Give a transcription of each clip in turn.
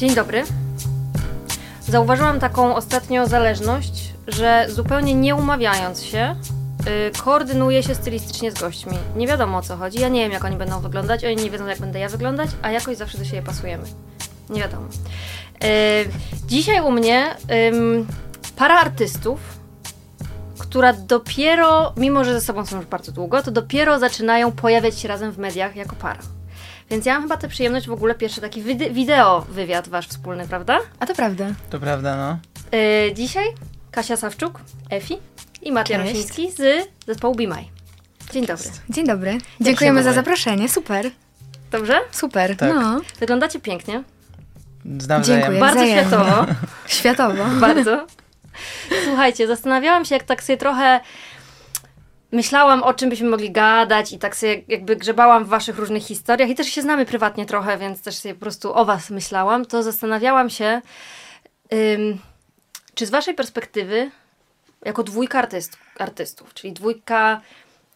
Dzień dobry. Zauważyłam taką ostatnio zależność, że zupełnie nie umawiając się, yy, koordynuję się stylistycznie z gośćmi. Nie wiadomo o co chodzi. Ja nie wiem, jak oni będą wyglądać, oni nie wiedzą, jak będę ja wyglądać, a jakoś zawsze do siebie pasujemy. Nie wiadomo. Yy, dzisiaj u mnie yy, para artystów, która dopiero, mimo że ze sobą są już bardzo długo, to dopiero zaczynają pojawiać się razem w mediach jako para. Więc ja mam chyba tę przyjemność w ogóle pierwszy taki wide- wideo wywiad wasz wspólny, prawda? A to prawda. To prawda, no. Yy, dzisiaj Kasia Sawczuk, Efi i Matia Cześć. Rosiński z zespołu Be My. Dzień dobry. Dzień dobry. Dziękujemy za zaproszenie. Super. Dobrze? Super. Tak. No. Wyglądacie pięknie. Znam Dziękuję. Bardzo Wzajemnie. światowo. Światowo. Bardzo. Słuchajcie, zastanawiałam się, jak tak sobie trochę myślałam, o czym byśmy mogli gadać i tak sobie jakby grzebałam w waszych różnych historiach i też się znamy prywatnie trochę, więc też sobie po prostu o was myślałam, to zastanawiałam się, ym, czy z waszej perspektywy, jako dwójka artyst, artystów, czyli dwójka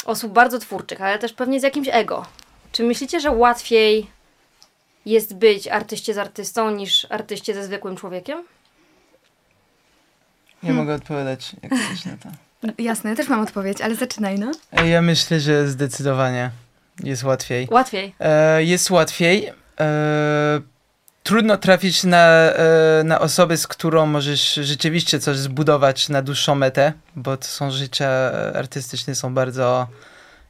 osób bardzo twórczych, ale też pewnie z jakimś ego, czy myślicie, że łatwiej jest być artyście z artystą niż artyście ze zwykłym człowiekiem? Nie mogę odpowiadać jak coś na to. Jasne, ja też mam odpowiedź, ale zaczynaj, no. E, Ja myślę, że zdecydowanie jest łatwiej. Łatwiej. E, jest łatwiej. E, trudno trafić na, e, na osobę, z którą możesz rzeczywiście coś zbudować na dłuższą metę, bo to są życia artystyczne, są bardzo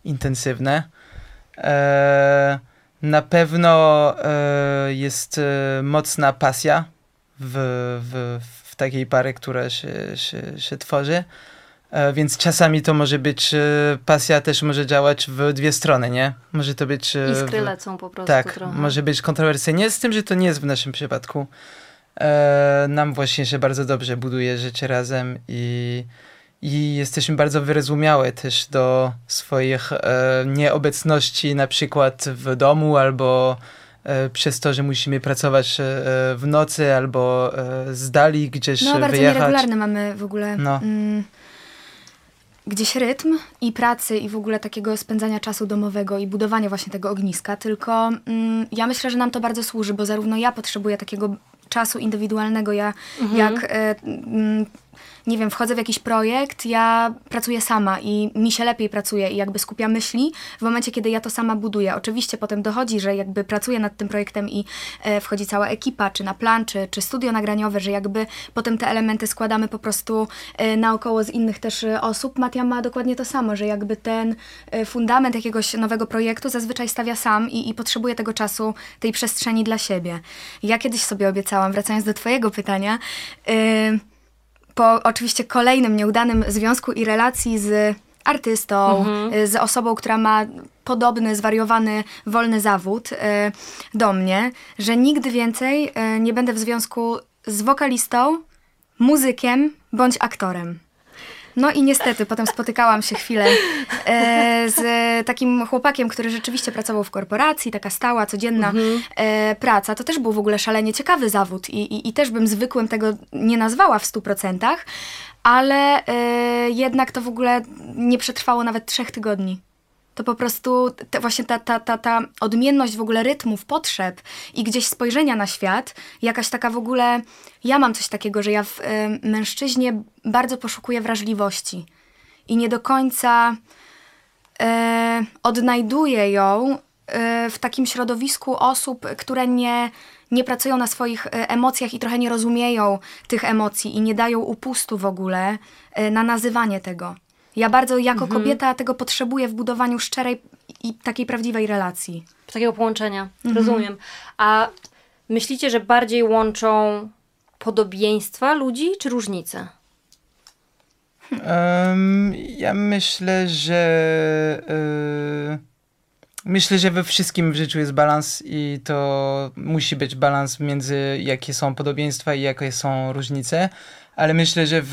intensywne. E, na pewno e, jest mocna pasja w, w, w takiej pary, która się, się, się tworzy. E, Więc czasami to może być, e, pasja też może działać w dwie strony, nie? może to być... e, Iskry lecą po prostu tak, trochę. może być kontrowersyjnie, z tym, że to nie jest w naszym przypadku. Nam właśnie się bardzo dobrze buduje życie razem i, i jesteśmy bardzo wyrozumiałe też do swoich nieobecności na przykład w domu albo przez to, że musimy pracować w nocy albo z dali gdzieś No, bardzo wyjechać. nieregularny mamy w ogóle No. mm, gdzieś rytm i pracy i w ogóle takiego spędzania czasu domowego i budowania właśnie tego ogniska, tylko mm, ja myślę, że nam to bardzo służy, bo zarówno ja potrzebuję takiego czasu indywidualnego, ja jak e, mm, nie wiem, wchodzę w jakiś projekt, ja pracuję sama i mi się lepiej pracuje i jakby skupiam myśli w momencie, kiedy ja to sama buduję. Oczywiście potem dochodzi, że jakby pracuję nad tym projektem i e, wchodzi cała ekipa, czy na plan, czy, czy studio nagraniowe, że jakby potem te elementy składamy po prostu e, naokoło z innych też e, osób. Matia ma dokładnie to samo, że jakby ten e, fundament jakiegoś nowego projektu zazwyczaj stawia sam i, i potrzebuje tego czasu, tej przestrzeni dla siebie. Ja kiedyś sobie obiecałam, wracając do twojego pytania, y, po oczywiście kolejnym nieudanym związku i relacji z artystą, y, z osobą, która ma podobny, zwariowany, wolny zawód y, do mnie, że nigdy więcej y, nie będę w związku z wokalistą, muzykiem bądź aktorem. No i niestety potem spotykałam się chwilę e, z takim chłopakiem, który rzeczywiście pracował w korporacji, taka stała, codzienna e, praca. To też był w ogóle szalenie ciekawy zawód i, i, i też bym zwykłym tego nie nazwała w stu procentach, ale e, jednak to w ogóle nie przetrwało nawet trzech tygodni. To po prostu te, właśnie ta, ta, ta, ta odmienność w ogóle rytmów, potrzeb i gdzieś spojrzenia na świat, jakaś taka w ogóle. Ja mam coś takiego, że ja w y, mężczyźnie bardzo poszukuję wrażliwości i nie do końca y, odnajduję ją y, w takim środowisku osób, które nie, nie pracują na swoich y, emocjach i trochę nie rozumieją tych emocji i nie dają upustu w ogóle y, na nazywanie tego. Ja bardzo jako kobieta tego potrzebuję w budowaniu szczerej i takiej prawdziwej relacji. Takiego połączenia. Rozumiem. A myślicie, że bardziej łączą podobieństwa ludzi czy różnice? Em, ja myślę, że e, myślę, że we wszystkim w życiu jest balans i to musi być balans między jakie są podobieństwa i jakie są różnice. Ale myślę, że w,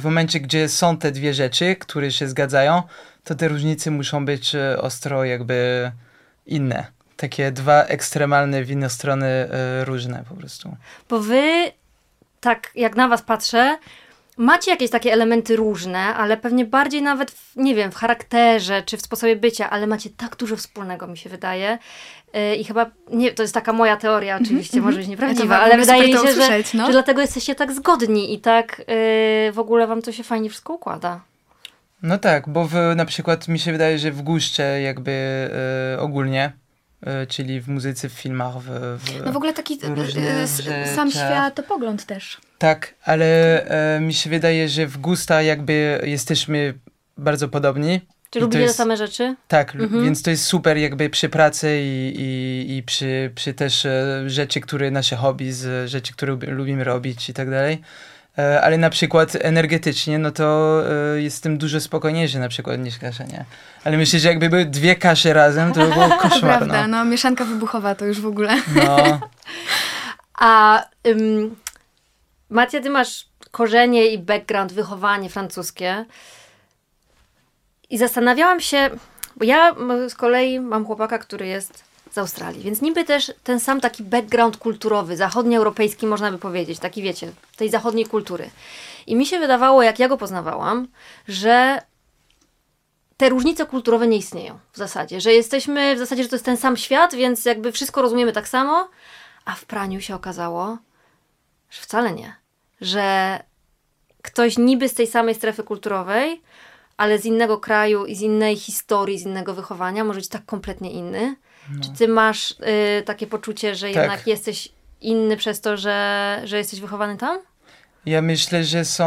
w momencie, gdzie są te dwie rzeczy, które się zgadzają, to te różnice muszą być e, ostro jakby inne. Takie dwa ekstremalne w inne strony e, różne po prostu. Bo wy, tak jak na was patrzę, macie jakieś takie elementy różne, ale pewnie bardziej nawet, w, nie wiem, w charakterze czy w sposobie bycia, ale macie tak dużo wspólnego, mi się wydaje. Yy, I chyba, nie, to jest taka moja teoria oczywiście, może być nieprawdziwa, Mhm, Ja ale w wydaje mi się, że, no. że dlatego jesteście tak zgodni i tak yy, w ogóle wam to się fajnie wszystko układa. No tak, bo w, na przykład mi się wydaje, że w guście jakby e, ogólnie, e, czyli w muzyce, w filmach, w, w, No w ogóle taki różne e, s- sam światopogląd też. Tak, ale e, mi się wydaje, że w gusta jakby jesteśmy bardzo podobni. Czy I to lubicie jest- te same rzeczy? Tak, Mhm. więc to jest super jakby przy pracy i, i, i przy, przy też e, rzeczy, które nasze hobby, z rzeczy, które lubi- lubimy robić i tak dalej. E, ale na przykład energetycznie, no to e, jestem dużo spokojniejszy na przykład niż Kasia, nie? Ale myślę, że jakby były dwie kasze razem, to by było koszmar, prawda, no. no mieszanka wybuchowa to już w ogóle. no. A ym, Macia, ty masz korzenie i background, wychowanie francuskie. I zastanawiałam się, bo ja z kolei mam chłopaka, który jest z Australii, więc niby też ten sam taki background kulturowy, zachodnioeuropejski można by powiedzieć, taki wiecie, tej zachodniej kultury. I mi się wydawało, jak ja go poznawałam, że te różnice kulturowe nie istnieją w zasadzie, że jesteśmy, w zasadzie, że to jest ten sam świat, więc jakby wszystko rozumiemy tak samo, a w praniu się okazało, że wcale nie. Że ktoś niby z tej samej strefy kulturowej, ale z innego kraju i z innej historii, z innego wychowania może być tak kompletnie inny. Czy ty masz y, takie poczucie, że Tak. jednak jesteś inny przez to, że, że jesteś wychowany tam? Ja myślę, że są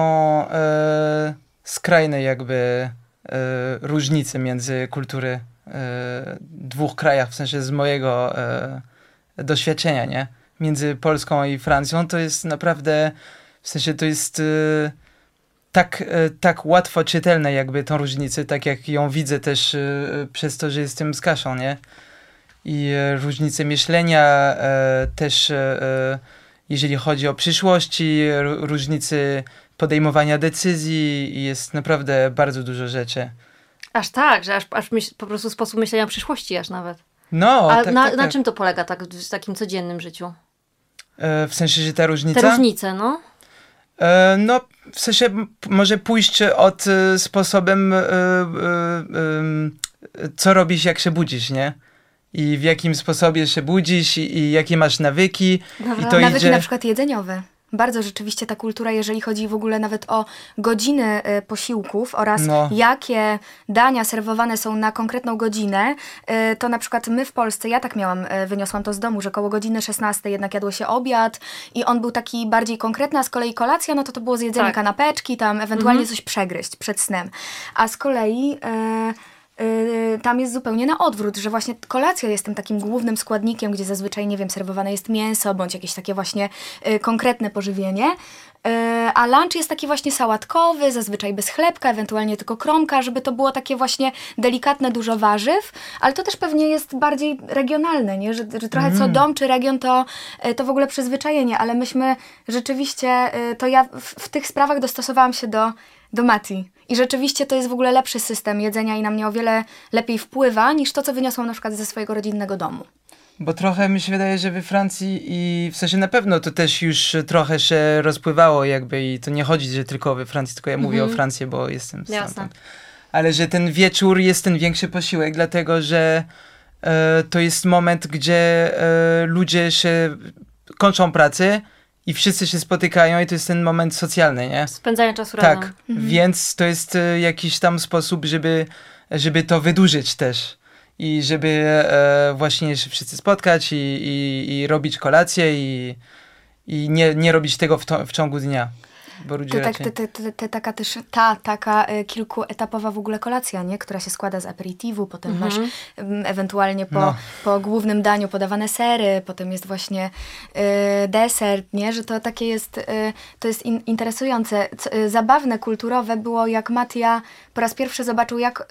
e, skrajne jakby e, różnice między kultury e, dwóch krajach, w sensie z mojego e, doświadczenia, nie? Między Polską i Francją to jest naprawdę, w sensie to jest e, tak, e, tak łatwo czytelne jakby tą różnicę, tak jak ją widzę też e, przez to, że jestem z Kasią, nie? I e, różnice myślenia też jeżeli chodzi o przyszłości, r- różnicy podejmowania decyzji jest naprawdę bardzo dużo rzeczy. Aż tak, że aż, aż po prostu sposób myślenia o przyszłości aż nawet. No, A tak, na, tak, na tak. czym to polega tak w takim codziennym życiu? E, w sensie, że ta różnica? Te różnice, no. E, no, w sensie może pójść od e, sposobem, e, e, co robisz, jak się budzisz, nie? I w jakim sposobie się budzisz i, i jakie masz nawyki. I to Nawyki idzie... na przykład jedzeniowe. Bardzo rzeczywiście ta kultura, jeżeli chodzi w ogóle nawet o godziny e, posiłków oraz No. jakie dania serwowane są na konkretną godzinę, e, to na przykład my w Polsce, ja tak miałam, e, wyniosłam to z domu, że koło godziny 16 jednak jadło się obiad i on był taki bardziej konkretny, a z kolei kolacja, no to to było zjedzenie Tak. kanapeczki, tam ewentualnie coś przegryźć przed snem. A z kolei... Y, tam jest zupełnie na odwrót, że właśnie kolacja jest tym takim głównym składnikiem, gdzie zazwyczaj, nie wiem, serwowane jest mięso, bądź jakieś takie właśnie y, konkretne pożywienie. Y, a lunch jest taki właśnie sałatkowy, zazwyczaj bez chlebka, ewentualnie tylko kromka, żeby to było takie właśnie delikatne, dużo warzyw, ale to też pewnie jest bardziej regionalne, nie? Że, że trochę co dom czy region to, y, to w ogóle przyzwyczajenie, ale myśmy rzeczywiście, y, to ja w, w tych sprawach dostosowałam się do, do Mati. I rzeczywiście to jest w ogóle lepszy system jedzenia i na mnie o wiele lepiej wpływa niż to, co wyniosłam na przykład ze swojego rodzinnego domu. Bo trochę mi się wydaje, że we Francji i w sensie na pewno to też już trochę się rozpływało jakby i to nie chodzi, że tylko we Francji, tylko ja mówię o Francji, bo jestem Jasne. stamtąd. Ale że ten wieczór jest ten większy posiłek, dlatego że e, to jest moment, gdzie e, ludzie się kończą pracę i wszyscy się spotykają i to jest ten moment socjalny, nie? Spędzania czasu Tak, razem. więc to jest e, jakiś tam sposób, żeby, żeby to wydłużyć też. I żeby e, właśnie się wszyscy spotkać i, i, i robić kolację i, i nie, nie robić tego w, to, w ciągu dnia. Bo To, tak, raczej... te, te, te, taka też ta taka y, kilkuetapowa w ogóle kolacja, nie? która się składa z aperitivu, potem masz mm, ewentualnie po, No. po głównym daniu podawane sery, potem jest właśnie y, deser, nie? że to takie jest, y, to jest in, interesujące. C, y, zabawne, kulturowe było jak Matia po raz pierwszy zobaczył jak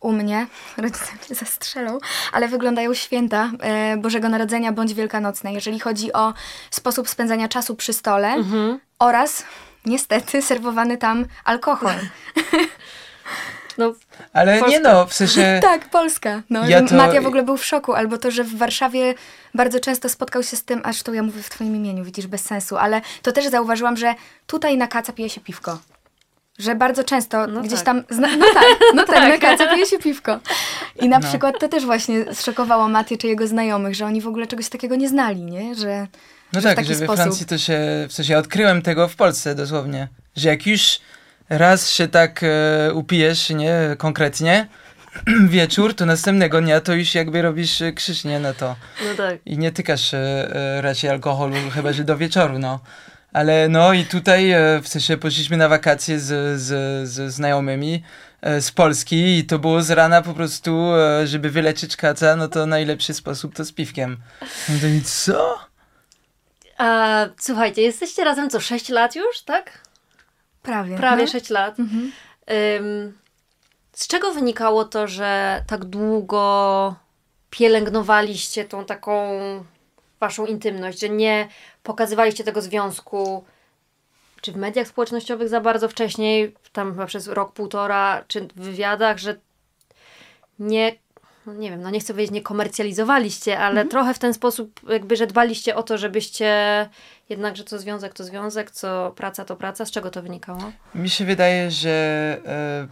u mnie, rodzice mnie zastrzelą, ale wyglądają święta Bożego Narodzenia bądź Wielkanocne, jeżeli chodzi o sposób spędzania czasu przy stole oraz niestety serwowany tam alkohol. No, Ale Polska. nie no, w sensie... Tak, Polska. No, Ja to- Matia w ogóle był w szoku, albo to, że w Warszawie bardzo często spotkał się z tym, aż to ja mówię w twoim imieniu, widzisz, bez sensu, ale to też zauważyłam, że tutaj na kaca pije się piwko. Że bardzo często No gdzieś tak. tam, zna, no tak, no tak, na kaca pije się piwko. I na No. przykład to też właśnie zszokowało Matię czy jego znajomych, że oni w ogóle czegoś takiego nie znali, nie? Że, No tak, że we sposób. Francji to się, w sensie odkryłem tego w Polsce dosłownie, że jak już raz się tak e, upijesz, nie, konkretnie, wieczór, to następnego dnia to już jakby robisz e, krzyż, nie, na to. No tak. I nie tykasz e, raczej alkoholu, chyba że do wieczoru, no. Ale no i tutaj e, w sensie poszliśmy na wakacje z, z, z znajomymi e, z Polski i to było z rana po prostu, e, żeby wyleczyć kaca, no to najlepszy sposób to z piwkiem. No to i co? A, słuchajcie, jesteście razem co, 6 lat już, tak? prawie. Prawie no. 6 lat. Mhm. Ym, z czego wynikało to, że tak długo pielęgnowaliście tą taką waszą intymność, że nie pokazywaliście tego związku czy w mediach społecznościowych za bardzo wcześniej, tam chyba przez rok, półtora, czy w wywiadach, że nie, no nie wiem, no nie chcę powiedzieć nie komercjalizowaliście, ale trochę w ten sposób jakby, że dbaliście o to, żebyście jednak, że co związek to związek, co praca to praca. Z czego to wynikało? Mi się wydaje, że e,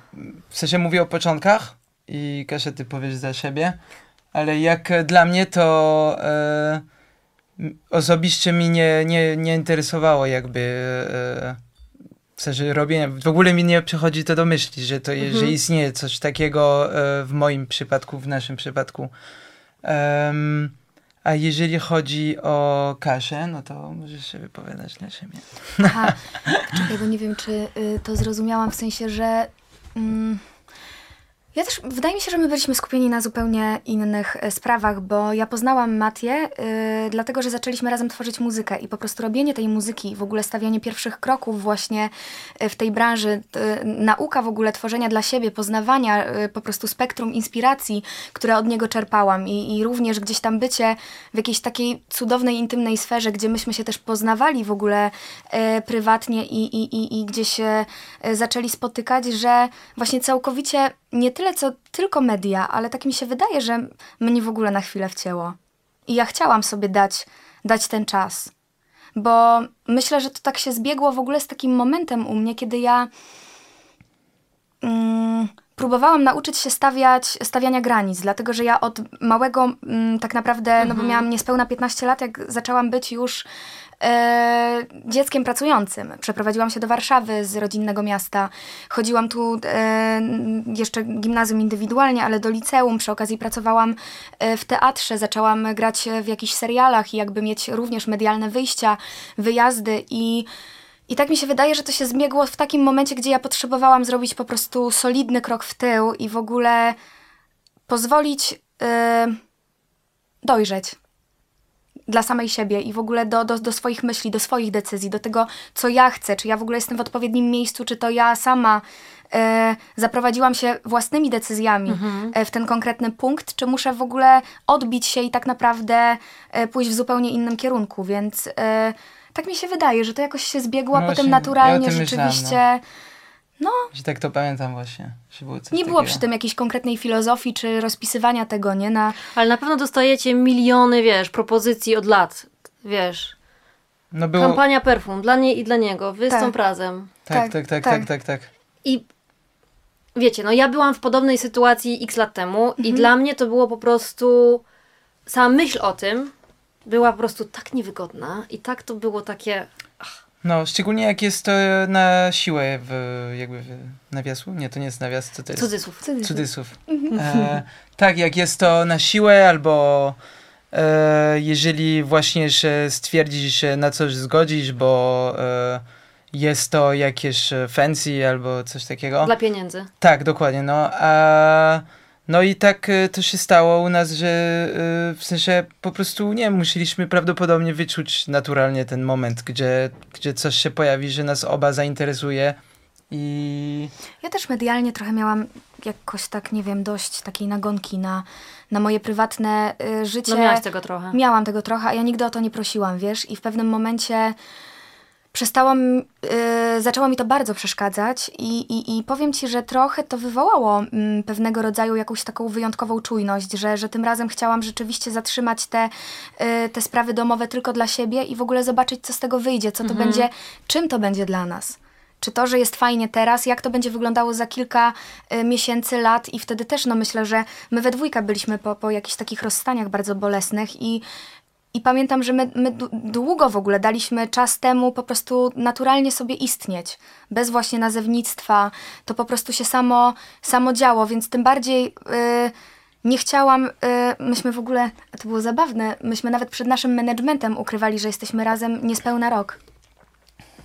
w sensie mówię o początkach i Kasia, ty powiesz za siebie, ale jak dla mnie to e, osobiście mi nie, nie, nie interesowało jakby e, sensie robienia, w ogóle mi nie przychodzi to do myśli, że to Mhm. że istnieje coś takiego e, w moim przypadku, w naszym przypadku. Em, a jeżeli chodzi o Kasię, no to możesz się wypowiadać na siebie. Aha, czekaj, bo nie wiem, czy y, to zrozumiałam w sensie, że. Mm, ja też, wydaje mi się, że my byliśmy skupieni na zupełnie innych e, sprawach, bo ja poznałam Matię, y, dlatego że zaczęliśmy razem tworzyć muzykę i po prostu robienie tej muzyki, w ogóle stawianie pierwszych kroków właśnie e, w tej branży, y, nauka w ogóle tworzenia dla siebie, poznawania y, po prostu spektrum inspiracji, które od niego czerpałam i, i również gdzieś tam bycie w jakiejś takiej cudownej, intymnej sferze, gdzie myśmy się też poznawali w ogóle prywatnie i, i, i, i gdzie się zaczęli spotykać, że właśnie całkowicie nie tyle co tylko media, ale tak mi się wydaje, że mnie w ogóle na chwilę wcięło. I ja chciałam sobie dać, dać ten czas. Bo myślę, że to tak się zbiegło w ogóle z takim momentem u mnie, kiedy ja mm, próbowałam nauczyć się stawiać, stawiania granic, dlatego że ja od małego mm, tak naprawdę, no bo miałam niespełna 15 lat, jak zaczęłam być już e, dzieckiem pracującym. Przeprowadziłam się do Warszawy z rodzinnego miasta. Chodziłam tu e, jeszcze gimnazjum indywidualnie, ale do liceum. Przy okazji pracowałam e, w teatrze, zaczęłam grać w jakichś serialach i jakby mieć również medialne wyjścia, wyjazdy i i tak mi się wydaje, że to się zmiegło w takim momencie, gdzie ja potrzebowałam zrobić po prostu solidny krok w tył i w ogóle pozwolić yy, dojrzeć dla samej siebie i w ogóle do, do, do swoich myśli, do swoich decyzji, do tego, co ja chcę, czy ja w ogóle jestem w odpowiednim miejscu, czy to ja sama e, zaprowadziłam się własnymi decyzjami e, w ten konkretny punkt, czy muszę w ogóle odbić się i tak naprawdę e, pójść w zupełnie innym kierunku, więc e, tak mi się wydaje, że to jakoś się zbiegło, a No potem właśnie, ja naturalnie tym myślałem, rzeczywiście... No, Że tak to pamiętam właśnie, że było coś nie było takiego. przy tym jakiejś konkretnej filozofii czy rozpisywania tego, nie? Na, Ale na pewno dostajecie miliony, wiesz, propozycji od lat. Wiesz, No było, kampania perfum dla niej i dla niego. Wy z Tak. tą razem. tak, tak, tak, tak, tak, tak. I wiecie, no ja byłam w podobnej sytuacji x lat temu Mhm. i dla mnie to było po prostu sama myśl o tym była po prostu tak niewygodna i tak to było takie No, szczególnie jak jest to na siłę w, jakby w nawiasu. Nie, to nie jest nawias, co to jest? cudzysłów. Cudzysłów. E, tak, jak jest to na siłę albo e, jeżeli właśnie się stwierdzisz, się na coś zgodzisz, bo e, jest to jakieś fancy albo coś takiego. Dla pieniędzy. Tak, dokładnie, no. A, no i tak e, to się stało u nas, że e, w sensie po prostu, nie musieliśmy prawdopodobnie wyczuć naturalnie ten moment, gdzie, gdzie coś się pojawi, że nas oba zainteresuje i... Ja też medialnie trochę miałam jakoś tak, nie wiem, dość takiej nagonki na, na moje prywatne y, życie. No miałaś tego trochę. Miałam tego trochę, a ja nigdy o to nie prosiłam, wiesz? I w pewnym momencie przestałam, y, zaczęło mi to bardzo przeszkadzać i, i, i powiem ci, że trochę to wywołało mm, pewnego rodzaju jakąś taką wyjątkową czujność, że, że tym razem chciałam rzeczywiście zatrzymać te, y, te sprawy domowe tylko dla siebie i w ogóle zobaczyć, co z tego wyjdzie, co to będzie, czym to będzie dla nas. Czy to, że jest fajnie teraz, jak to będzie wyglądało za kilka y, miesięcy, lat i wtedy też, no myślę, że my we dwójkę byliśmy po, po jakichś takich rozstaniach bardzo bolesnych i, i pamiętam, że my, my dłu- długo w ogóle daliśmy czas temu po prostu naturalnie sobie istnieć, bez właśnie nazewnictwa. To po prostu się samo, samo działo, więc tym bardziej y, nie chciałam, y, myśmy w ogóle, a to było zabawne, myśmy nawet przed naszym managementem ukrywali, że jesteśmy razem niespełna rok.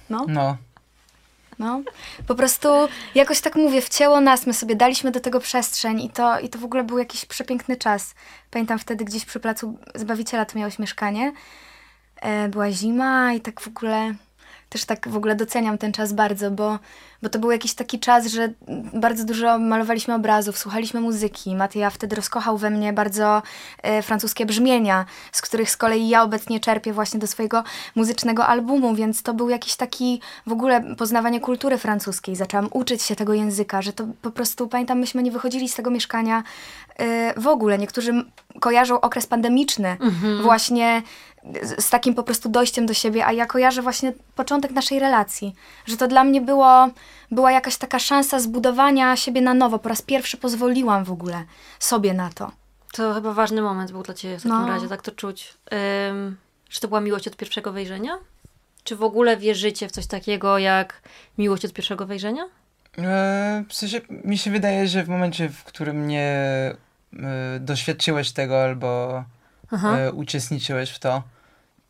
No. No. No, po prostu jakoś tak mówię, wcięło nas, my sobie daliśmy do tego przestrzeń i to, i to w ogóle był jakiś przepiękny czas. Pamiętam wtedy gdzieś przy placu Zbawiciela to miałeś mieszkanie, e, była zima i tak w ogóle też tak w ogóle doceniam ten czas bardzo, bo, bo to był jakiś taki czas, że bardzo dużo malowaliśmy obrazów, słuchaliśmy muzyki. Matija wtedy rozkochał we mnie bardzo e, francuskie brzmienia, z których z kolei ja obecnie czerpię właśnie do swojego muzycznego albumu, więc to był jakiś taki w ogóle poznawanie kultury francuskiej. Zaczęłam uczyć się tego języka, że to po prostu, pamiętam, myśmy nie wychodzili z tego mieszkania e, w ogóle. Niektórzy kojarzą okres pandemiczny właśnie z, takim po prostu dojściem do siebie, a ja kojarzę właśnie początek naszej relacji, że to dla mnie było, była jakaś taka szansa zbudowania siebie na nowo. Po raz pierwszy pozwoliłam w ogóle sobie na to. To chyba ważny moment był dla Ciebie w takim No. razie, tak to czuć. Ym, czy to była miłość od pierwszego wejrzenia? Czy w ogóle wierzycie w coś takiego jak miłość od pierwszego wejrzenia? E, w sensie, mi się wydaje, że w momencie, w którym nie e, doświadczyłeś tego albo. E, uczestniczyłeś w to,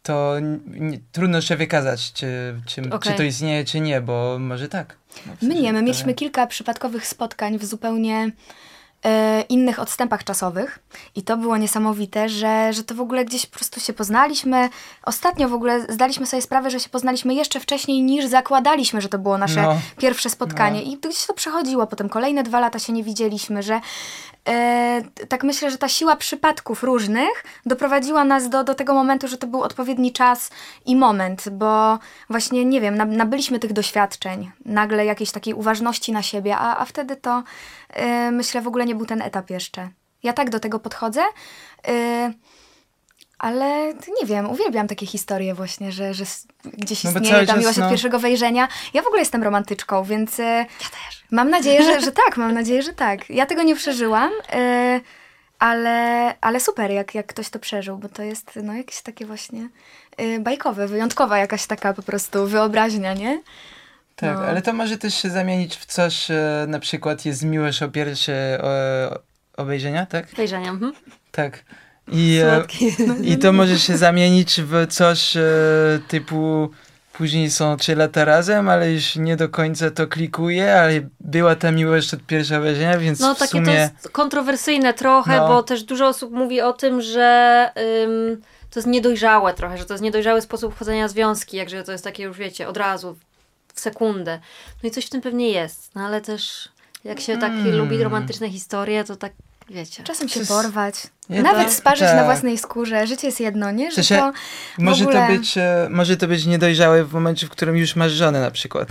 to nie, trudno się wykazać, czy, czy, Okej. czy to istnieje, czy nie, bo może tak. No, My nie, my mieliśmy kilka przypadkowych spotkań w zupełnie innych odstępach czasowych i to było niesamowite, że, że to w ogóle gdzieś po prostu się poznaliśmy. Ostatnio w ogóle zdaliśmy sobie sprawę, że się poznaliśmy jeszcze wcześniej niż zakładaliśmy, że to było nasze No. pierwsze spotkanie i gdzieś to przechodziło, potem kolejne dwa lata się nie widzieliśmy, że e, tak myślę, że ta siła przypadków różnych doprowadziła nas do, do tego momentu, że to był odpowiedni czas i moment, bo właśnie, nie wiem, nab- nabyliśmy tych doświadczeń, nagle jakiejś takiej uważności na siebie, a, a wtedy to e, myślę w ogóle nie był ten etap jeszcze. Ja tak do tego podchodzę, e, ale nie wiem, uwielbiam takie historie właśnie, że, że gdzieś No istnieje ta miłość no- od pierwszego wejrzenia. Ja w ogóle jestem romantyczką, więc... Ja też. Mam nadzieję, że, że tak, mam nadzieję, że tak. Ja tego nie przeżyłam, y, ale, ale super, jak, jak ktoś to przeżył, bo to jest no, jakieś takie właśnie bajkowe, wyjątkowa jakaś taka po prostu wyobraźnia, nie? Tak, No. ale to może też się zamienić w coś, e, na przykład jest miłość o pierwsze e, obejrzenia, tak? Wejrzenia. Mhm. Tak. I, e, Słodki. I to może się zamienić w coś e, typu później są trzy lata razem, ale już nie do końca to klikuje, ale była ta miłość od pierwszego wejrzenia, więc No takie sumie... to jest kontrowersyjne trochę, No. bo też dużo osób mówi o tym, że ym, to jest niedojrzałe trochę, że to jest niedojrzały sposób wchodzenia w związki, jakże to jest takie już wiecie, od razu, w sekundę. No i coś w tym pewnie jest, no ale też jak się tak Mm. lubi romantyczne historie, to tak wiecie. Czasem się porwać, nawet tak- sparzyć tak. na własnej skórze. Życie jest jedno, nie? Że to Może, ogóle- to być, e, może to być niedojrzałe w momencie, w którym już masz żonę na przykład.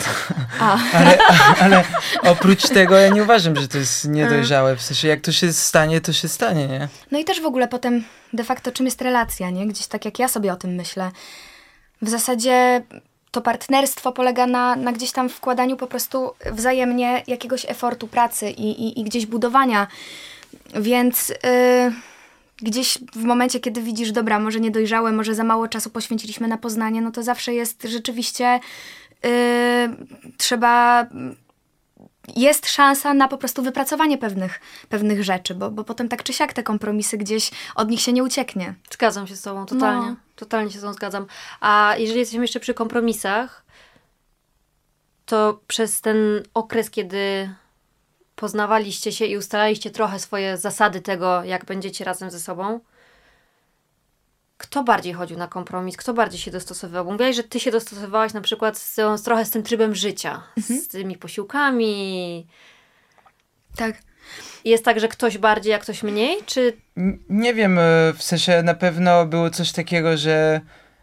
Ale, ale oprócz tego ja nie uważam, że to jest niedojrzałe. W sensie jak to się stanie, to się stanie, nie? No i też w ogóle potem de facto czym jest relacja, nie? Gdzieś tak jak ja sobie o tym myślę. W zasadzie to partnerstwo polega na, na gdzieś tam wkładaniu po prostu wzajemnie jakiegoś efortu pracy i, i, i gdzieś budowania. Więc yy, gdzieś w momencie, kiedy widzisz, dobra, może niedojrzałe, może za mało czasu poświęciliśmy na poznanie, no to zawsze jest rzeczywiście yy, trzeba jest szansa na po prostu wypracowanie pewnych, pewnych rzeczy, bo, bo potem tak czy siak te kompromisy gdzieś od nich się nie ucieknie. Zgadzam się z Tobą, totalnie. No. Totalnie się z Tobą zgadzam. A jeżeli jesteśmy jeszcze przy kompromisach, to przez ten okres, kiedy poznawaliście się i ustalaliście trochę swoje zasady tego, jak będziecie razem ze sobą, kto bardziej chodził na kompromis? Kto bardziej się dostosowywał? Bo Mówiłaś, że ty się dostosowałaś na przykład z, z trochę z tym trybem życia, z tymi posiłkami. Tak. Jest tak, że ktoś bardziej, a ktoś mniej? Czy Nie wiem, e, w sensie na pewno było coś takiego, że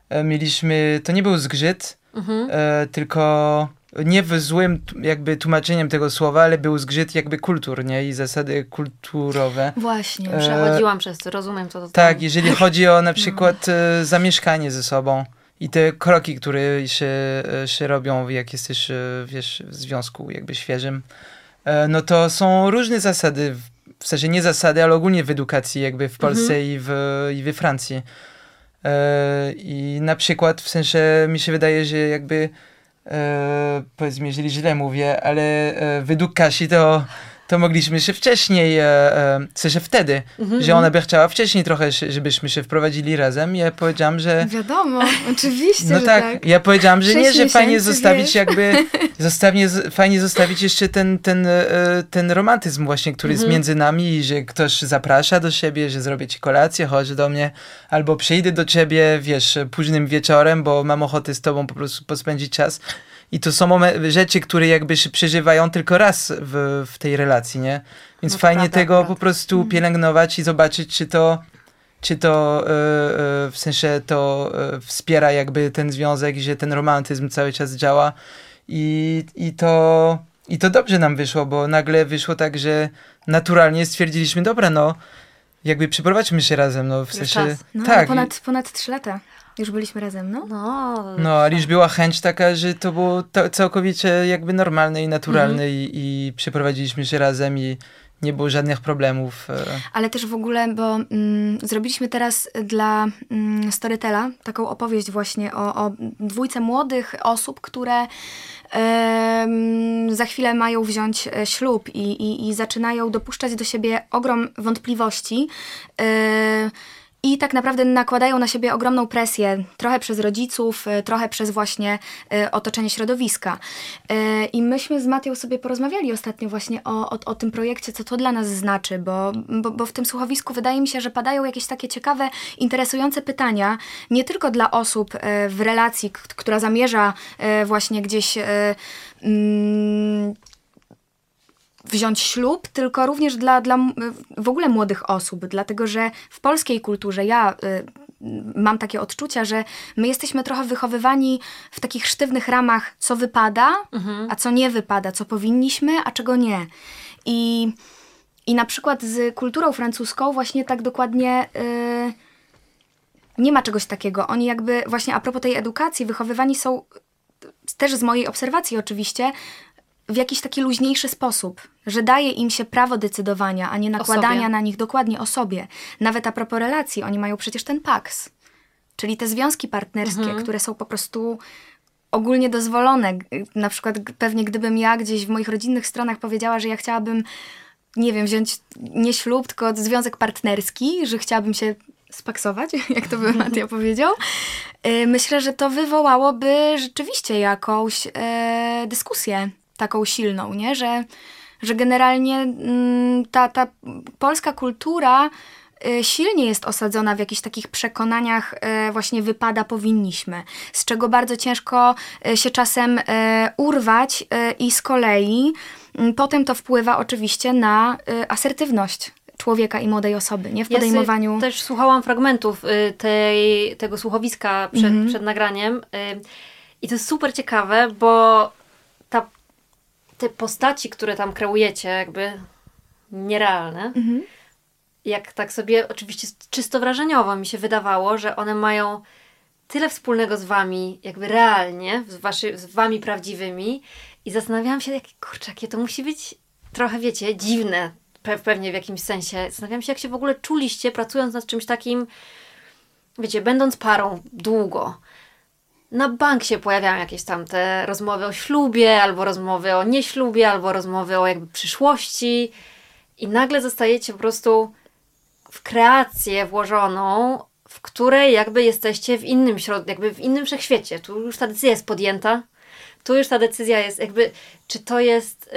e, mieliśmy, to nie był zgrzyt, Mhm. e, tylko nie w złym jakby tłumaczeniem tego słowa, ale był zgrzyt jakby kultur, nie? I zasady kulturowe. Właśnie. E, Przechodziłam przez to, rozumiem co to Tak, znaczy. jeżeli chodzi o na przykład e, zamieszkanie ze sobą i te kroki, które się, e, się robią, jak jesteś, e, wiesz, w związku jakby świeżym, e, no to są różne zasady, w- sensie nie zasady, ale ogólnie w edukacji jakby w Polsce i, w, i we Francji. E, I na przykład w sensie mi się wydaje, że jakby e, powiedzmy, jeżeli źle mówię, ale e, według Kasi to, to mogliśmy się wcześniej, e, e, w sensie wtedy, Mhm. że ona by chciała wcześniej trochę, żebyśmy się wprowadzili razem. Ja powiedziałam, że. Wiadomo, oczywiście, No że tak, tak. ja powiedziałam, że nie, że fajnie zostawić wiesz. jakby, zostawię, z- fajnie zostawić jeszcze ten, ten, e, ten romantyzm właśnie, który Mhm. jest między nami i że ktoś zaprasza do siebie, że zrobię ci kolację, chodź do mnie, albo przyjdę do ciebie, wiesz, późnym wieczorem, bo mam ochotę z tobą po prostu pospędzić czas. I to są rzeczy, które jakby się przeżywają tylko raz w, w tej relacji, nie? Więc No fajnie prawda, tego prawda. po prostu pielęgnować i zobaczyć, czy to czy to e, e, w sensie to e, wspiera jakby ten związek, że ten romantyzm cały czas działa i, i to i to dobrze nam wyszło, bo nagle wyszło tak, że naturalnie stwierdziliśmy, dobra, no jakby przeprowadźmy się razem, no w sensie. No, tak. ponad, ponad trzy lata już byliśmy razem, no. No, No, ale już była chęć taka, że to było to, całkowicie jakby normalne i naturalne i, i przeprowadziliśmy się razem i nie było żadnych problemów. e. Ale też w ogóle, bo mm, zrobiliśmy teraz dla mm, Storytela taką opowieść właśnie o, o dwójce młodych osób, które za chwilę mają wziąć e, ślub i, i, i zaczynają dopuszczać do siebie ogrom wątpliwości. e, i tak naprawdę nakładają na siebie ogromną presję, trochę przez rodziców, e, trochę przez właśnie e, otoczenie środowiska. E, I myśmy z Matią sobie porozmawiali ostatnio właśnie o, o, o tym projekcie, co to dla nas znaczy, bo, bo, bo w tym słuchowisku wydaje mi się, że padają jakieś takie ciekawe, interesujące pytania, nie tylko dla osób w relacji, która zamierza właśnie gdzieś mm, wziąć ślub, tylko również dla, dla w ogóle młodych osób, dlatego że w polskiej kulturze ja y, mam takie odczucia, że my jesteśmy trochę wychowywani w takich sztywnych ramach, co wypada, a co nie wypada, co powinniśmy, a czego nie. I, i na przykład z kulturą francuską właśnie tak dokładnie... y, nie ma czegoś takiego. Oni jakby właśnie a propos tej edukacji, wychowywani są też z mojej obserwacji oczywiście, w jakiś taki luźniejszy sposób, że daje im się prawo decydowania, a nie nakładania na nich dokładnie o sobie. Nawet a propos relacji, oni mają przecież ten PAX, czyli te związki partnerskie, które są po prostu ogólnie dozwolone. Na przykład pewnie gdybym ja gdzieś w moich rodzinnych stronach powiedziała, że ja chciałabym, nie wiem, wziąć nie ślub, tylko związek partnerski, że chciałabym się spaksować, jak to by Matia powiedział. Y, Myślę, że to wywołałoby rzeczywiście jakąś e, dyskusję taką silną, nie? Że, że generalnie mm, ta, ta polska kultura y, silnie jest osadzona w jakichś takich przekonaniach e, właśnie wypada, powinniśmy, z czego bardzo ciężko e, się czasem urwać i z kolei m, potem to wpływa oczywiście na asertywność człowieka i młodej osoby, nie? W Ja podejmowaniu... też słuchałam fragmentów y, tej, tego słuchowiska przed, Mhm. przed nagraniem y, i to jest super ciekawe, bo te postaci, które tam kreujecie, jakby nierealne, Mhm. jak tak sobie oczywiście czysto wrażeniowo mi się wydawało, że one mają tyle wspólnego z wami, jakby realnie, z, waszy, z wami prawdziwymi i zastanawiałam się, jak, kurczę, jakie to musi być trochę, wiecie, dziwne, pe- pewnie w jakimś sensie. Zastanawiam się, jak się w ogóle czuliście, pracując nad czymś takim, wiecie, będąc parą długo. Na bank się pojawiają jakieś tam te rozmowy o ślubie, albo rozmowy o nieślubie, albo rozmowy o jakby przyszłości i nagle zostajecie po prostu w kreację włożoną, w której jakby jesteście w innym środku, jakby w innym wszechświecie. Tu już ta decyzja jest podjęta, tu już ta decyzja jest jakby, czy to jest,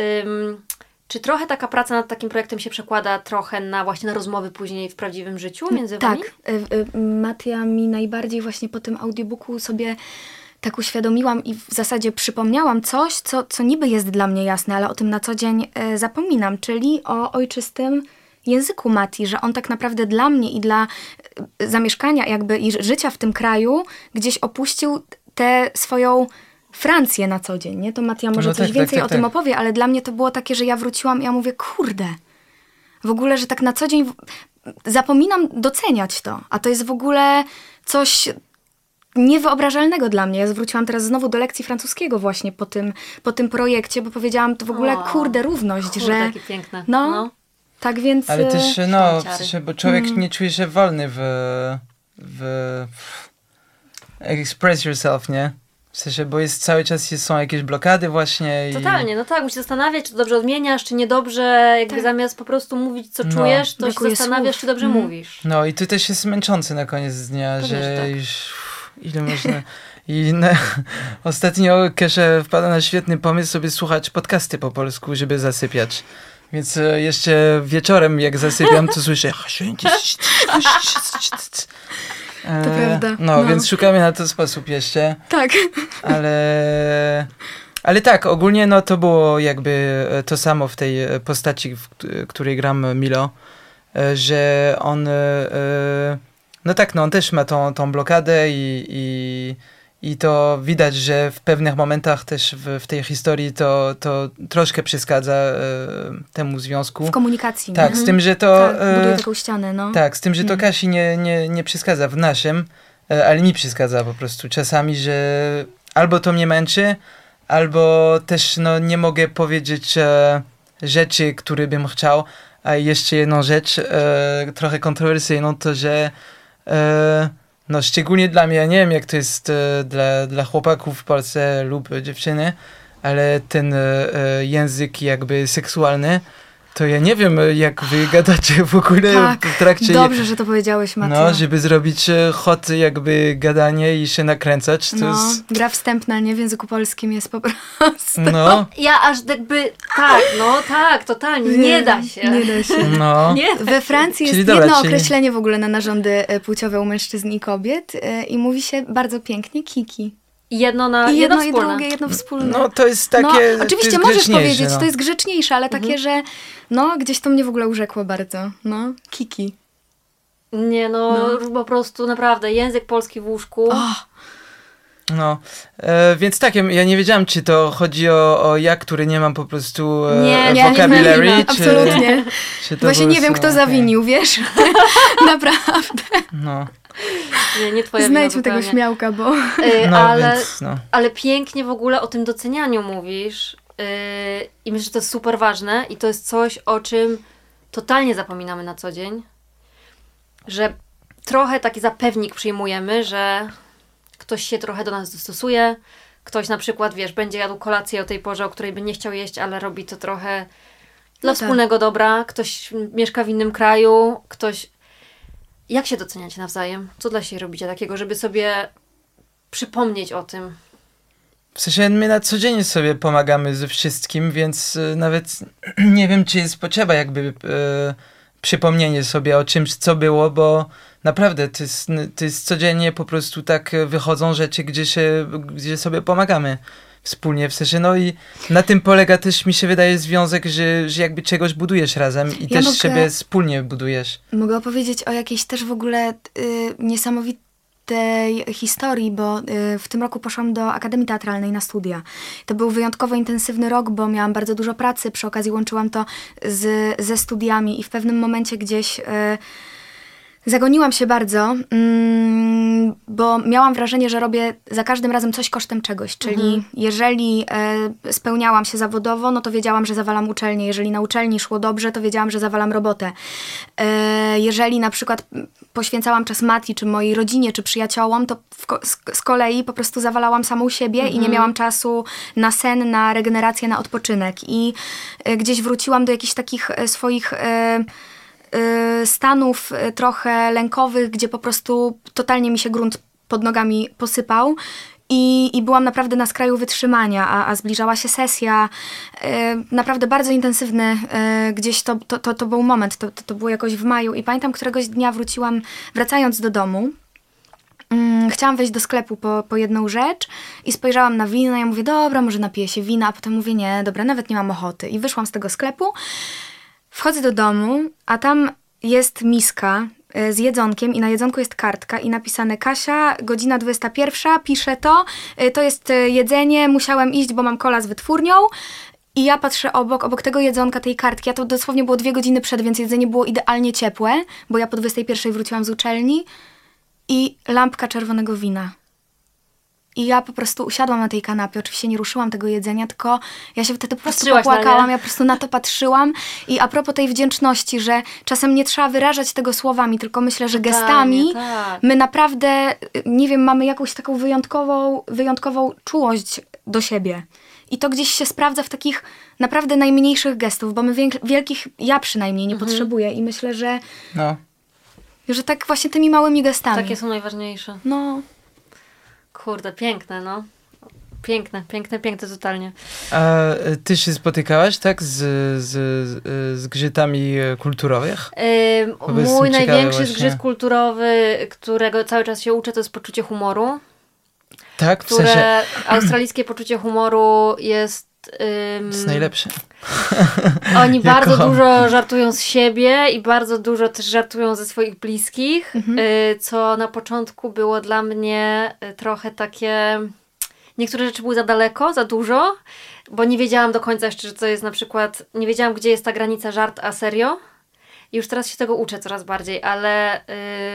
czy trochę taka praca nad takim projektem się przekłada trochę na właśnie na rozmowy później w prawdziwym życiu między wami? Tak. y, y, Matia mi najbardziej właśnie po tym audiobooku sobie tak uświadomiłam i w zasadzie przypomniałam coś, co, co niby jest dla mnie jasne, ale o tym na co dzień e, zapominam, czyli o ojczystym języku Mati, że on tak naprawdę dla mnie i dla zamieszkania jakby i ży- życia w tym kraju gdzieś opuścił tę swoją Francję na co dzień, nie? To Matia może No coś tak, więcej tak, o tak, tym tak. opowie, ale dla mnie to było takie, że ja wróciłam i ja mówię, kurde, w ogóle, że tak na co dzień w- zapominam doceniać to, a to jest w ogóle coś niewyobrażalnego dla mnie. Ja zwróciłam teraz znowu do lekcji francuskiego właśnie po tym, po tym projekcie, bo powiedziałam to w ogóle, O, kurde, równość, Kurde, że... takie piękne. No, tak więc... Ale e, też, no, w Sztanciary. sensie, bo człowiek Mm. nie czuje się wolny w, w, w express yourself, nie? W sensie, bo jest cały czas jest, są jakieś blokady właśnie i... Totalnie, no tak, musisz się zastanawiać, czy to dobrze odmieniasz, czy niedobrze, jakby Tak. zamiast po prostu mówić, co No. czujesz, to się zastanawiasz, słów. czy dobrze Mhm. mówisz. No i to też jest męczące na koniec dnia, Pewnie, że że tak. już uff, ile można... I na, ostatnio Kesze wpadła na świetny pomysł sobie słuchać podcasty po polsku, żeby zasypiać. Więc e, jeszcze wieczorem, jak zasypiam, to słyszę... E, To prawda, No, no. więc szukamy na to sposób jeszcze, Tak. ale... Ale tak, ogólnie no to było jakby e, to samo w tej e, postaci, w której gram Milo, że on, no tak, no on też ma tą, tą blokadę i, i, i to widać, że w pewnych momentach też w, w tej historii to, to troszkę przeszkadza e, temu związku. W komunikacji. Tak, nie? z tym, że to... Tak, buduje e, taką ścianę, no. tak, z tym, że to Mhm. Kasi nie, nie, nie przeszkadza w naszym, e, ale mi przeszkadza po prostu czasami, że albo to mnie męczy, albo też no, nie mogę powiedzieć e, rzeczy, które bym chciał. A jeszcze jedną rzecz, e, trochę kontrowersyjną, to że e, no, szczególnie dla mnie, ja nie wiem jak to jest e, dla, dla chłopaków w Polsce lub dziewczyny, ale ten e, e, język jakby seksualny, to ja nie wiem e, jak wy gadacie w ogóle Tak, w trakcie Dobrze, że to powiedziałeś, Mateo. no, żeby zrobić e, hot jakby gadanie i się nakręcać, to No, jest... gra wstępna, nie? W języku polskim jest po prostu... No, Ja aż jakby, tak, no tak, totalnie, nie da się. Nie da się. no. Nie da We Francji jest Czyli dobra, jedno czyli- określenie w ogóle na narządy e, płciowe u mężczyzn i kobiet i mówi się bardzo pięknie kiki. Jedno na, I jedno, jedno i wspólne. drugie, jedno wspólne. No, to jest takie... no, oczywiście jest możesz grzeczniejsze, powiedzieć, no. to jest grzeczniejsze, ale takie, że no, gdzieś to mnie w ogóle urzekło bardzo. No, kiki. Nie no, po prostu naprawdę, język polski w łóżku. O, No, e, więc tak, ja, ja nie wiedziałam, czy to chodzi o, o ja, który nie mam po prostu e, Nie, nie, vocabulary, nie, czy, absolutnie. czy to Właśnie po nie wiem, prostu- kto okej. zawinił, wiesz? Naprawdę. No, Nie, nie twoja Znajdźmy tego śmiałka, bo... Y, no ale, więc, no. ale pięknie w ogóle o tym docenianiu mówisz. Yy, I myślę, że to jest super ważne i to jest coś, o czym totalnie zapominamy na co dzień. Że trochę taki zapewnik przyjmujemy, że ktoś się trochę do nas dostosuje. Ktoś na przykład, wiesz, będzie jadł kolację o tej porze, o której by nie chciał jeść, ale robi to trochę dla No tak. wspólnego dobra. Ktoś mieszka w innym kraju, ktoś. Jak się doceniacie nawzajem? Co dla siebie robicie takiego, żeby sobie przypomnieć o tym? W sensie my na co dzień sobie pomagamy ze wszystkim, więc e, nawet nie wiem, czy jest potrzeba jakby e, przypomnienie sobie o czymś, co było, bo naprawdę to jest, to jest codziennie po prostu tak e, wychodzą rzeczy, gdzie, się, gdzie sobie pomagamy wspólnie, w sensie no i na tym polega też mi się wydaje związek, że, że jakby czegoś budujesz razem i Ja też mogę- siebie wspólnie budujesz. Mogę opowiedzieć o jakiejś też w ogóle y, niesamowitej historii, bo y, w tym roku poszłam do Akademii Teatralnej na studia. To był wyjątkowo intensywny rok, bo miałam bardzo dużo pracy, przy okazji łączyłam to z, ze studiami i w pewnym momencie gdzieś... Y, Zagoniłam się bardzo, mm, bo miałam wrażenie, że robię za każdym razem coś kosztem czegoś. Czyli jeżeli e, spełniałam się zawodowo, no to wiedziałam, że zawalam uczelnię. Jeżeli na uczelni szło dobrze, to wiedziałam, że zawalam robotę. E, jeżeli na przykład poświęcałam czas Mati, czy mojej rodzinie, czy przyjaciołom, to z, kolei po prostu zawalałam samą siebie i nie miałam czasu na sen, na regenerację, na odpoczynek. I e, gdzieś wróciłam do jakichś takich swoich... Y, stanów y, trochę lękowych, gdzie po prostu totalnie mi się grunt pod nogami posypał. I, I byłam naprawdę na skraju wytrzymania, a, a zbliżała się sesja. y, naprawdę bardzo intensywny. gdzieś to, to, to, to był moment, to, to, to było jakoś w maju. I pamiętam, któregoś dnia wróciłam, wracając do domu. Mm, chciałam wejść do sklepu po, po jedną rzecz i spojrzałam na wino. Ja mówię, dobra, może napiję się wina, a potem mówię, nie, dobra, nawet nie mam ochoty. I wyszłam z tego sklepu. Wchodzę do domu, a tam jest miska e, z jedzonkiem i na jedzonku jest kartka i napisane Kasia, godzina 21, piszę to, e, to jest e, jedzenie, musiałem iść, bo mam kola z wytwórnią. I ja patrzę obok, obok tego jedzonka, tej kartki, a to dosłownie było dwie godziny przed, więc jedzenie było idealnie ciepłe, bo ja po 21 wróciłam z uczelni i lampka czerwonego wina. I ja po prostu usiadłam na tej kanapie, oczywiście nie ruszyłam tego jedzenia, tylko ja się wtedy po prostu Patrzyłaś popłakałam, ja po prostu na to patrzyłam. I a propos tej wdzięczności, że czasem nie trzeba wyrażać tego słowami, tylko myślę, że gestami tak. my naprawdę, y, nie wiem, mamy jakąś taką wyjątkową, wyjątkową czułość do siebie. I to gdzieś się sprawdza w takich naprawdę najmniejszych gestów, bo my wielkich, ja przynajmniej nie Mhm. potrzebuję i myślę, że, No. że tak właśnie tymi małymi gestami. Takie są najważniejsze. No, Kurde, piękne, no. Piękne, piękne, piękne totalnie. A e, ty się spotykałaś, tak, z, z, z zgrzytami e, kulturowych? Bo mój największy zgrzyt kulturowy, którego cały czas się uczę, to jest poczucie humoru. Tak, w Które sensie, australijskie poczucie humoru jest. Ym, to jest najlepsze. Oni Ja bardzo kocham. dużo żartują z siebie i bardzo dużo też żartują ze swoich bliskich, y, co na początku było dla mnie y, trochę takie. Niektóre rzeczy były za daleko, za dużo, bo nie wiedziałam do końca jeszcze, co jest na przykład. Nie wiedziałam, gdzie jest ta granica żart a serio. I już teraz się tego uczę coraz bardziej, ale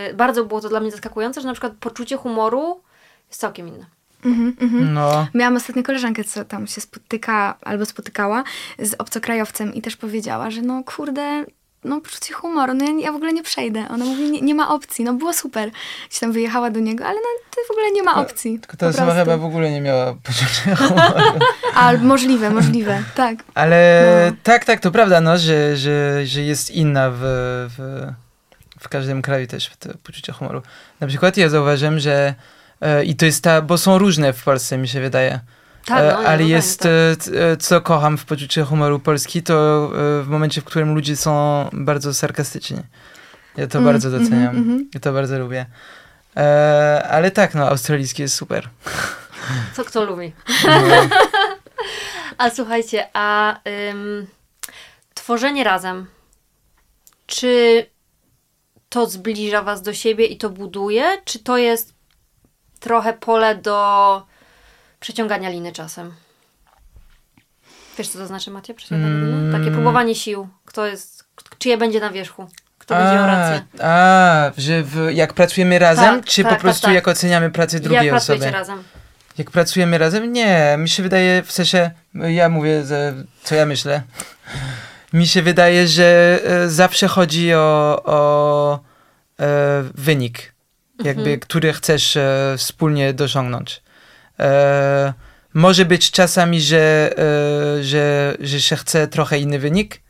y, bardzo było to dla mnie zaskakujące, że na przykład poczucie humoru jest całkiem inne. Mhm, mhm. No, Miałam ostatnio koleżankę, co tam się spotyka albo spotykała z obcokrajowcem i też powiedziała, że no kurde, no poczucie humoru, no ja, ja w ogóle nie przejdę. Ona mówi, nie, nie ma opcji, no było super. Gdzieś tam wyjechała do niego, ale no to w ogóle nie ma opcji. tylko ta osoba chyba w ogóle nie miała poczucia humoru. A, możliwe, możliwe, tak. Ale No. tak, tak, to prawda, no, że, że, że jest inna w, w, w każdym kraju też to poczucie humoru. Na przykład ja zauważyłem, że i to jest ta, bo są różne w Polsce, mi się wydaje. Tak, E, no, nie, ale no jest, fajnie, e, e, co kocham w poczuciu humoru Polski, to e, w momencie, w którym ludzie są bardzo sarkastyczni. Ja to Mm, bardzo doceniam. mhm, mhm. Ja to bardzo lubię. E, ale tak, no, australijski jest super. tak. Co kto lubi. No, A słuchajcie, a ym, tworzenie razem, czy to zbliża was do siebie i to buduje, czy to jest trochę pole do przeciągania liny czasem? Wiesz, co to znaczy, Macie? Przeciąganie liny? Mm. Takie próbowanie sił. Kto jest, czyje będzie na wierzchu? Kto będzie miał rację? A, że w, jak pracujemy razem, Tak, czy tak, po tak, prostu tak. jak oceniamy pracę drugiej Jak osoby? razem? Jak pracujemy razem? Nie, mi się wydaje, w sensie, ja mówię, co ja myślę. Mi się wydaje, że e, zawsze chodzi o, o e, wynik, jakby, Mhm. który chcesz e, wspólnie dosiągnąć. E, może być czasami, że, e, że, że się chce trochę inny wynik,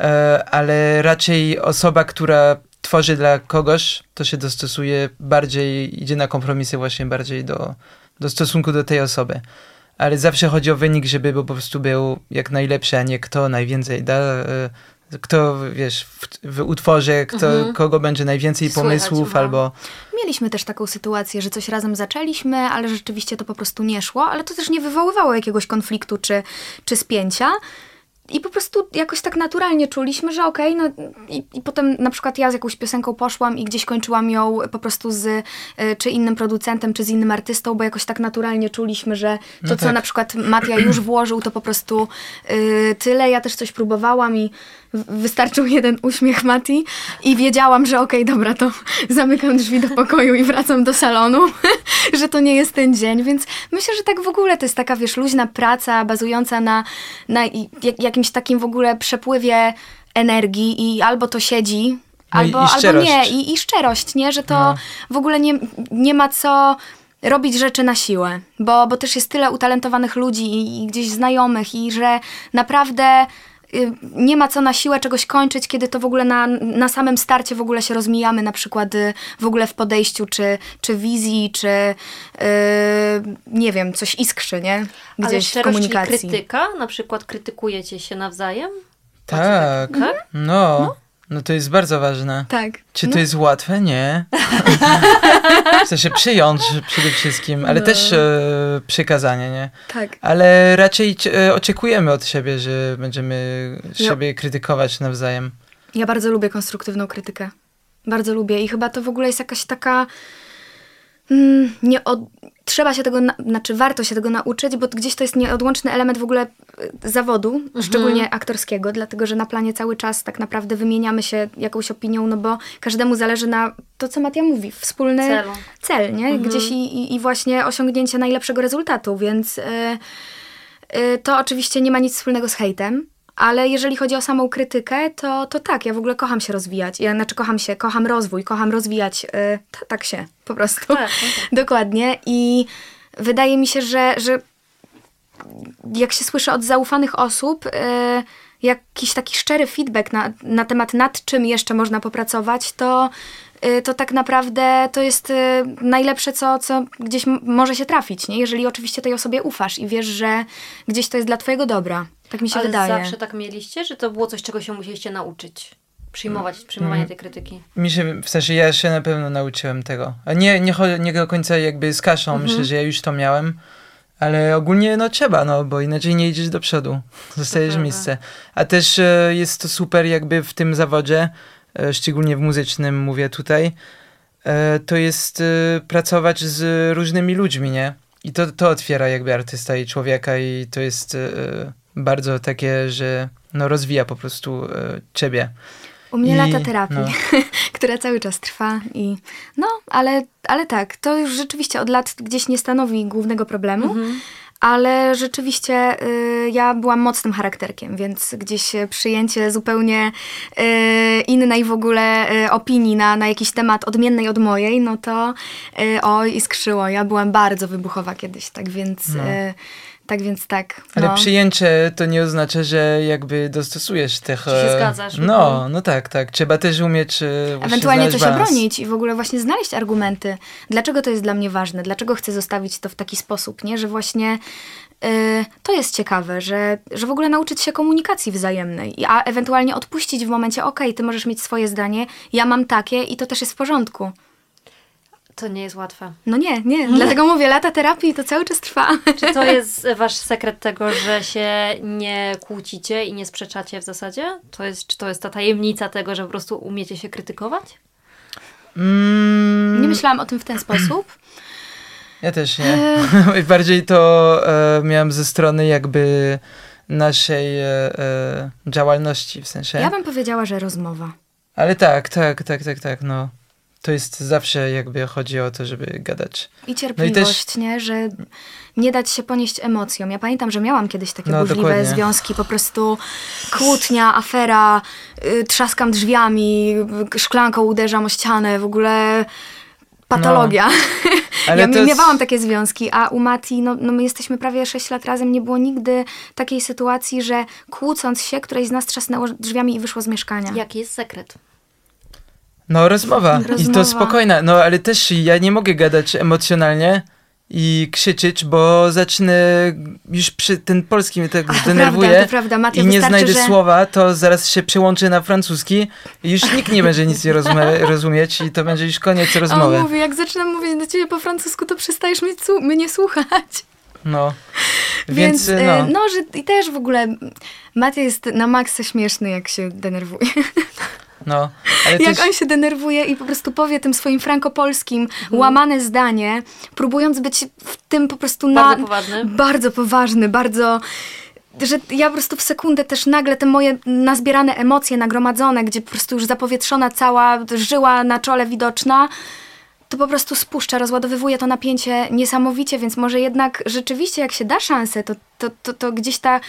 e, ale raczej osoba, która tworzy dla kogoś, to się dostosuje bardziej, idzie na kompromisy właśnie bardziej do, do stosunku do tej osoby. Ale zawsze chodzi o wynik, żeby po prostu był jak najlepszy, a nie kto najwięcej da. Kto, wiesz, w, w utworze, kto, Mhm. kogo będzie najwięcej pomysłów, no. albo Mieliśmy też taką sytuację, że coś razem zaczęliśmy, ale rzeczywiście to po prostu nie szło, ale to też nie wywoływało jakiegoś konfliktu czy, czy spięcia. I po prostu jakoś tak naturalnie czuliśmy, że okej, no i, i potem na przykład ja z jakąś piosenką poszłam i gdzieś kończyłam ją po prostu z y, czy innym producentem, czy z innym artystą, bo jakoś tak naturalnie czuliśmy, że to, No co tak. na przykład Matia już włożył, to po prostu y, tyle. Ja też coś próbowałam i wystarczył jeden uśmiech Mati i wiedziałam, że okej, dobra, to zamykam drzwi do pokoju i wracam do salonu, że to nie jest ten dzień, więc myślę, że tak w ogóle to jest taka, wiesz, luźna praca bazująca na, na jakimś takim w ogóle przepływie energii i albo to siedzi, No albo, albo nie, i, i szczerość, nie, że to No. w ogóle nie, nie ma co robić rzeczy na siłę, bo, bo też jest tyle utalentowanych ludzi i, i gdzieś znajomych i że naprawdę nie ma co na siłę czegoś kończyć, kiedy to w ogóle na, na samym starcie w ogóle się rozmijamy, na przykład y, w ogóle w podejściu, czy, czy wizji, czy y, nie wiem, coś iskrzy, nie? Ale Gdzieś w szczerość, czyli komunikacji. krytyka? Na przykład krytykujecie się nawzajem? tak, Tak? no, no to jest bardzo ważne. Tak. Czy No. to jest łatwe? Nie. Chce się przyjąć przede wszystkim, ale No. też e, przekazanie, nie? Tak. Ale raczej e, oczekujemy od siebie, że będziemy Ja- siebie krytykować nawzajem. Ja bardzo lubię konstruktywną krytykę. Bardzo lubię i chyba to w ogóle jest jakaś taka. Mm, nie od... Trzeba się tego, na... znaczy warto się tego nauczyć, bo gdzieś to jest nieodłączny element w ogóle y, zawodu, szczególnie aktorskiego, dlatego że na planie cały czas tak naprawdę wymieniamy się jakąś opinią, no bo każdemu zależy na to, co Matia mówi, wspólny Celu. cel, nie? Gdzieś i, i, i właśnie osiągnięcie najlepszego rezultatu, więc y, y, to oczywiście nie ma nic wspólnego z hejtem. Ale jeżeli chodzi o samą krytykę, to, to tak, ja w ogóle kocham się rozwijać. Ja znaczy kocham się, kocham rozwój, kocham rozwijać. y, t- tak się po prostu. Tak, tak. Dokładnie. I wydaje mi się, że, że jak się słyszy od zaufanych osób, y, jakiś taki szczery feedback na, na temat nad czym jeszcze można popracować, to, to tak naprawdę to jest y, najlepsze, co, co gdzieś może się trafić, nie? jeżeli oczywiście tej osobie ufasz i wiesz, że gdzieś to jest dla twojego dobra. Tak mi się Ale wydaje. zawsze tak mieliście, że to było coś, czego się musieliście nauczyć? Przyjmować, przyjmowanie Mm. tej krytyki. Mi się, w sensie ja się na pewno nauczyłem tego. Nie, nie, nie do końca jakby z kaszą, Mhm. myślę, że ja już to miałem. Ale ogólnie no trzeba, no bo inaczej nie idziesz do przodu. Zostajesz miejsce. A też e, jest to super jakby w tym zawodzie, szczególnie w muzycznym mówię tutaj, e, to jest e, pracować z różnymi ludźmi, nie? I to, to otwiera jakby artysta i człowieka i to jest e, bardzo takie, że no rozwija po prostu e, ciebie. U mnie I- lata terapii, no. która cały czas trwa i no, ale, ale tak, to już rzeczywiście od lat gdzieś nie stanowi głównego problemu, Mhm. Ale rzeczywiście y, ja byłam mocnym charakterkiem, więc gdzieś y, przyjęcie zupełnie y, innej w ogóle y, opinii na, na jakiś temat odmiennej od mojej, no to y, oj, iskrzyło. Ja byłam bardzo wybuchowa kiedyś, tak więc, No. Tak, więc tak. Ale no. przyjęcie to nie oznacza, że jakby dostosujesz tych... Czy się e, zgadzasz. No, Mhm. no tak, tak. Trzeba też umieć e, Ewentualnie się balans. bronić i w ogóle właśnie znaleźć argumenty, dlaczego to jest dla mnie ważne, dlaczego chcę zostawić to w taki sposób, nie? Że właśnie y, to jest ciekawe, że, że w ogóle nauczyć się komunikacji wzajemnej, a ewentualnie odpuścić w momencie, okej, ty możesz mieć swoje zdanie, ja mam takie i to też jest w porządku. To nie jest łatwe. No nie, nie, dlatego mówię, lata terapii to cały czas trwa. Czy to jest wasz sekret tego, że się nie kłócicie i nie sprzeczacie w zasadzie? To jest, czy to jest ta tajemnica tego, że po prostu umiecie się krytykować? Mm, Nie myślałam o tym w ten sposób. Ja też nie. Bardziej to e, miałem ze strony jakby naszej e, e, działalności, w sensie. Ja bym powiedziała, że rozmowa. Ale tak, tak, tak, tak, tak, no. To jest zawsze jakby chodzi o to, żeby gadać. I cierpliwość, też- nie? Że nie dać się ponieść emocjom. Ja pamiętam, że miałam kiedyś takie No, burzliwe dokładnie. związki, po prostu kłótnia, afera, y, trzaskam drzwiami, y, szklanką uderzam o ścianę, w ogóle patologia. Ale ja jest- miewałam takie związki, a u Mati, no, no my jesteśmy prawie 6 lat razem, nie było nigdy takiej sytuacji, że kłócąc się, któreś z nas trzasnęło drzwiami i wyszło z mieszkania. Jaki jest sekret? No, rozmowa. I Rozmowa. to spokojna. No, ale też ja nie mogę gadać emocjonalnie i krzyczeć, bo zacznę już przy ten polski mnie tak zdenerwuje prawda, prawda. I nie znajdę że... słowa, to zaraz się przełączę na francuski i już nikt nie będzie nic nie rozumie, rozumieć i to będzie już koniec rozmowy. on mówi, jak zaczynam mówić do ciebie po francusku, to przestajesz mnie, mnie słuchać. No. Więc, Więc, e, no. no, że i też w ogóle Matia jest na maksa śmieszny, jak się denerwuje. no. Ale jak on się denerwuje i po prostu powie tym swoim frankopolskim Mhm. łamane zdanie, próbując być w tym po prostu na... Bardzo poważny. Bardzo poważny, bardzo... Że ja po prostu w sekundę też nagle te moje nazbierane emocje nagromadzone, gdzie po prostu już zapowietrzona cała żyła na czole widoczna, to po prostu spuszcza, rozładowywuje to napięcie niesamowicie, więc może jednak rzeczywiście jak się da szansę, to, to, to, to gdzieś ta...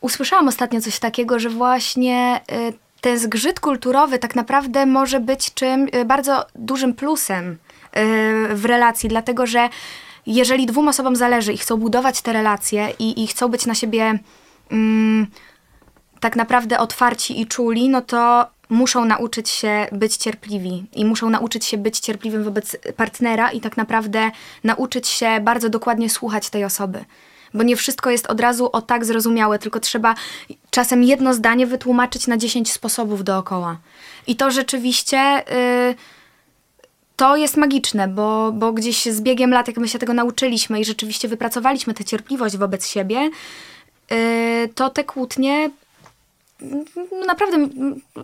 Usłyszałam ostatnio coś takiego, że właśnie y, ten zgrzyt kulturowy tak naprawdę może być czym y, bardzo dużym plusem y, w relacji, dlatego że jeżeli dwóm osobom zależy i chcą budować te relacje i, i chcą być na siebie mm, tak naprawdę otwarci i czuli, no to muszą nauczyć się być cierpliwi i muszą nauczyć się być cierpliwym wobec partnera i tak naprawdę nauczyć się bardzo dokładnie słuchać tej osoby. Bo nie wszystko jest od razu o tak zrozumiałe, tylko trzeba czasem jedno zdanie wytłumaczyć na 10 sposobów dookoła. I to rzeczywiście y, to jest magiczne, bo, bo gdzieś z biegiem lat, jak my się tego nauczyliśmy i rzeczywiście wypracowaliśmy tę cierpliwość wobec siebie, y, to te kłótnie no naprawdę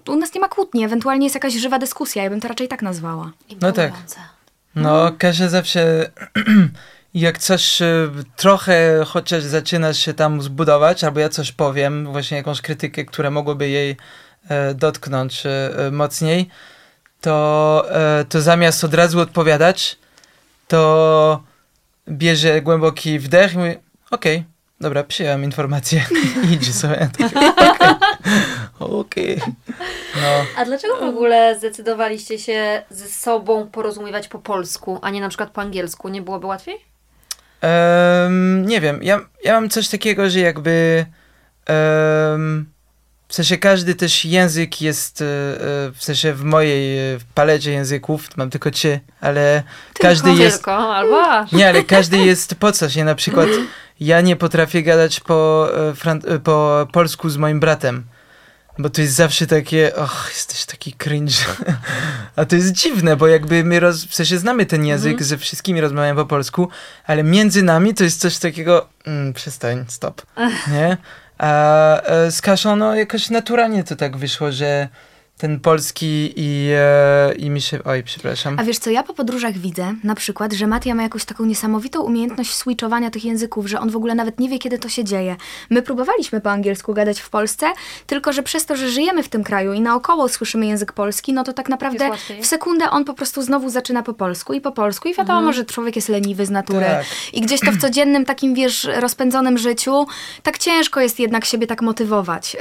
u nas nie ma kłótni, ewentualnie jest jakaś żywa dyskusja, ja bym to raczej tak nazwała. No tak. No, Kasia zawsze, jak coś e, trochę chociaż zaczyna się tam zbudować, albo ja coś powiem, właśnie jakąś krytykę, która mogłaby jej e, dotknąć e, mocniej, to, to zamiast od razu odpowiadać, to bierze głęboki wdech i mówi, okej, dobra, przyjąłem informację i idzie sobie. Okej, okej. No. A dlaczego w ogóle zdecydowaliście się ze sobą porozumiewać po polsku, a nie na przykład po angielsku? Nie byłoby łatwiej? Em, nie wiem, ja, ja mam coś takiego, że jakby em, w sensie każdy też język jest, e, e, w sensie w mojej e, palecie języków, mam tylko trzy, ale każdy jest, Tylko, albo nie, ale każdy jest po coś, nie? Na przykład ja nie potrafię gadać po, po polsku z moim bratem. Bo to jest zawsze takie, och, jesteś taki cringe. A to jest dziwne, bo jakby my roz, w sensie znamy ten język, Mhm. ze wszystkimi rozmawiamy po polsku, ale między nami to jest coś takiego, mm, przestań, stop, nie? A e, z Kaszą, no jakoś naturalnie to tak wyszło, że ten polski i, e, i mi się, oj, przepraszam. A wiesz co, ja po podróżach widzę na przykład, że Matia ma jakąś taką niesamowitą umiejętność switchowania tych języków, że on w ogóle nawet nie wie, kiedy to się dzieje. My próbowaliśmy po angielsku gadać w Polsce, tylko że przez to, że żyjemy w tym kraju i naokoło słyszymy język polski, no to tak naprawdę w sekundę on po prostu znowu zaczyna po polsku i po polsku i wiadomo, że człowiek jest leniwy z natury. Tak. I gdzieś to w codziennym takim, wiesz, rozpędzonym życiu, tak ciężko jest jednak siebie tak motywować. Yy,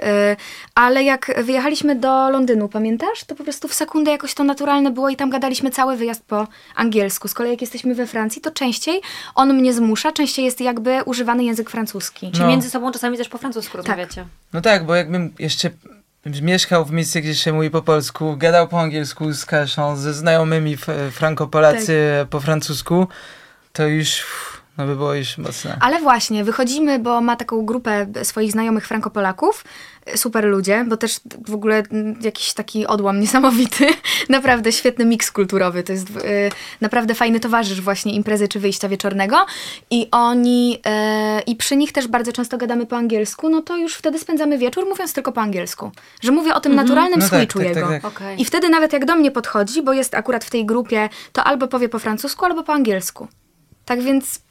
ale jak wyjechaliśmy do Londynu, pamiętasz? To po prostu w sekundę jakoś to naturalne było i tam gadaliśmy cały wyjazd po angielsku. Z kolei jak jesteśmy we Francji, to częściej on mnie zmusza, częściej jest jakby używany język francuski. Czy No. między sobą czasami też po francusku rozmawiacie? No tak, bo jakbym jeszcze mieszkał w miejscu, gdzie się mówi po polsku, gadał po angielsku z Kaszą, ze znajomymi frankopolacy po francusku, to już, uff, no by było już mocne. Ale właśnie, wychodzimy, bo ma taką grupę swoich znajomych Frankopolaków. Super ludzie, bo też w ogóle mm, jakiś taki odłam niesamowity. naprawdę świetny miks kulturowy. To jest y, naprawdę fajny towarzysz właśnie imprezy czy wyjścia wieczornego. I oni, y, i przy nich też bardzo często gadamy po angielsku, no to już wtedy spędzamy wieczór mówiąc tylko po angielsku. Że mówię o tym naturalnym No tak, switchu tak, tak, jego. tak. Okej. I wtedy nawet jak do mnie podchodzi, bo jest akurat w tej grupie, to albo powie po francusku, albo po angielsku. Tak więc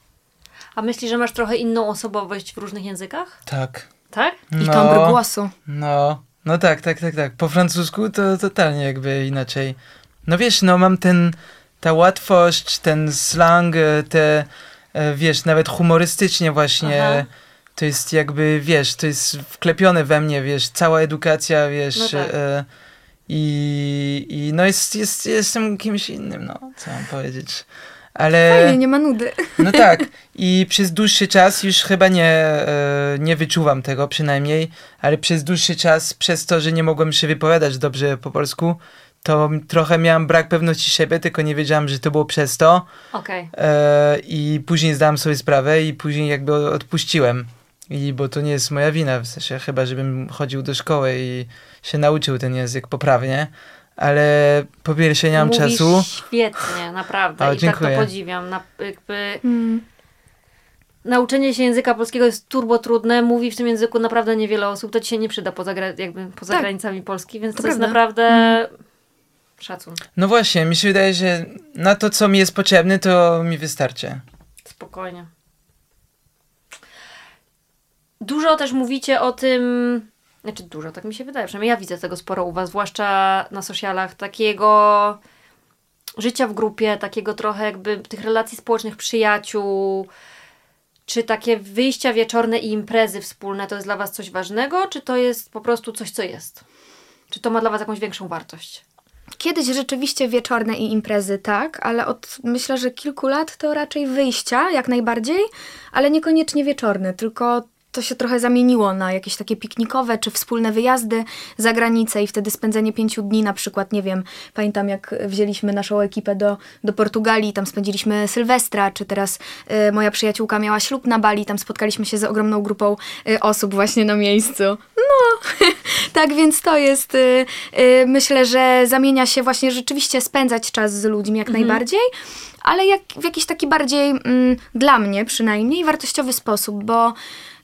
A myślisz, że masz trochę inną osobowość w różnych językach? Tak. Tak? i No. głosu. No, no tak, tak, tak, tak. Po francusku to totalnie jakby inaczej. No wiesz, no mam ten, ta łatwość, ten slang, e, te, e, wiesz, nawet humorystycznie właśnie, Aha. to jest jakby, wiesz, to jest wklepione we mnie, wiesz, cała edukacja, wiesz, No tak. e, i, i no jest, jest, jestem kimś innym, no, co mam powiedzieć. Ale... Fajnie, nie ma nudy. No tak. I przez dłuższy czas już chyba nie, e, nie wyczuwam tego przynajmniej, ale przez dłuższy czas, przez to, że nie mogłem się wypowiadać dobrze po polsku, to trochę miałem brak pewności siebie, tylko nie wiedziałem, że to było przez to. Okej. E, I później zdałem sobie sprawę i później jakby odpuściłem. I bo to nie jest moja wina, w sensie chyba, żebym chodził do szkoły i się nauczył ten język poprawnie. Ale po pierwsze nie mam Mówisz czasu. świetnie, naprawdę. O, I tak dziękuję. to podziwiam. Na, jakby Mm. nauczenie się języka polskiego jest turbo trudne. Mówi w tym języku naprawdę niewiele osób. To ci się nie przyda poza, jakby poza Tak. granicami Polski, więc to, To jest naprawdę szacun. No właśnie, mi się wydaje, że na to, co mi jest potrzebne, to mi wystarczy. Spokojnie. Dużo też mówicie o tym, znaczy dużo, tak mi się wydaje, przynajmniej ja widzę tego sporo u Was, zwłaszcza na socialach, takiego życia w grupie, takiego trochę jakby tych relacji społecznych, przyjaciół, czy takie wyjścia wieczorne i imprezy wspólne to jest dla Was coś ważnego, czy to jest po prostu coś, co jest? Czy to ma dla Was jakąś większą wartość? Kiedyś rzeczywiście wieczorne i imprezy, tak, ale od myślę, że kilku lat to raczej wyjścia, jak najbardziej, ale niekoniecznie wieczorne, tylko to się trochę zamieniło na jakieś takie piknikowe czy wspólne wyjazdy za granicę i wtedy spędzenie pięciu dni na przykład, nie wiem, pamiętam jak wzięliśmy naszą ekipę do, do Portugalii, tam spędziliśmy Sylwestra, czy teraz y, moja przyjaciółka miała ślub na Bali, tam spotkaliśmy się z ogromną grupą y, osób właśnie na miejscu. No, tak więc to jest, y, y, myślę, że zamienia się właśnie rzeczywiście spędzać czas z ludźmi jak najbardziej, ale jak, w jakiś taki bardziej, mm, dla mnie przynajmniej, wartościowy sposób, bo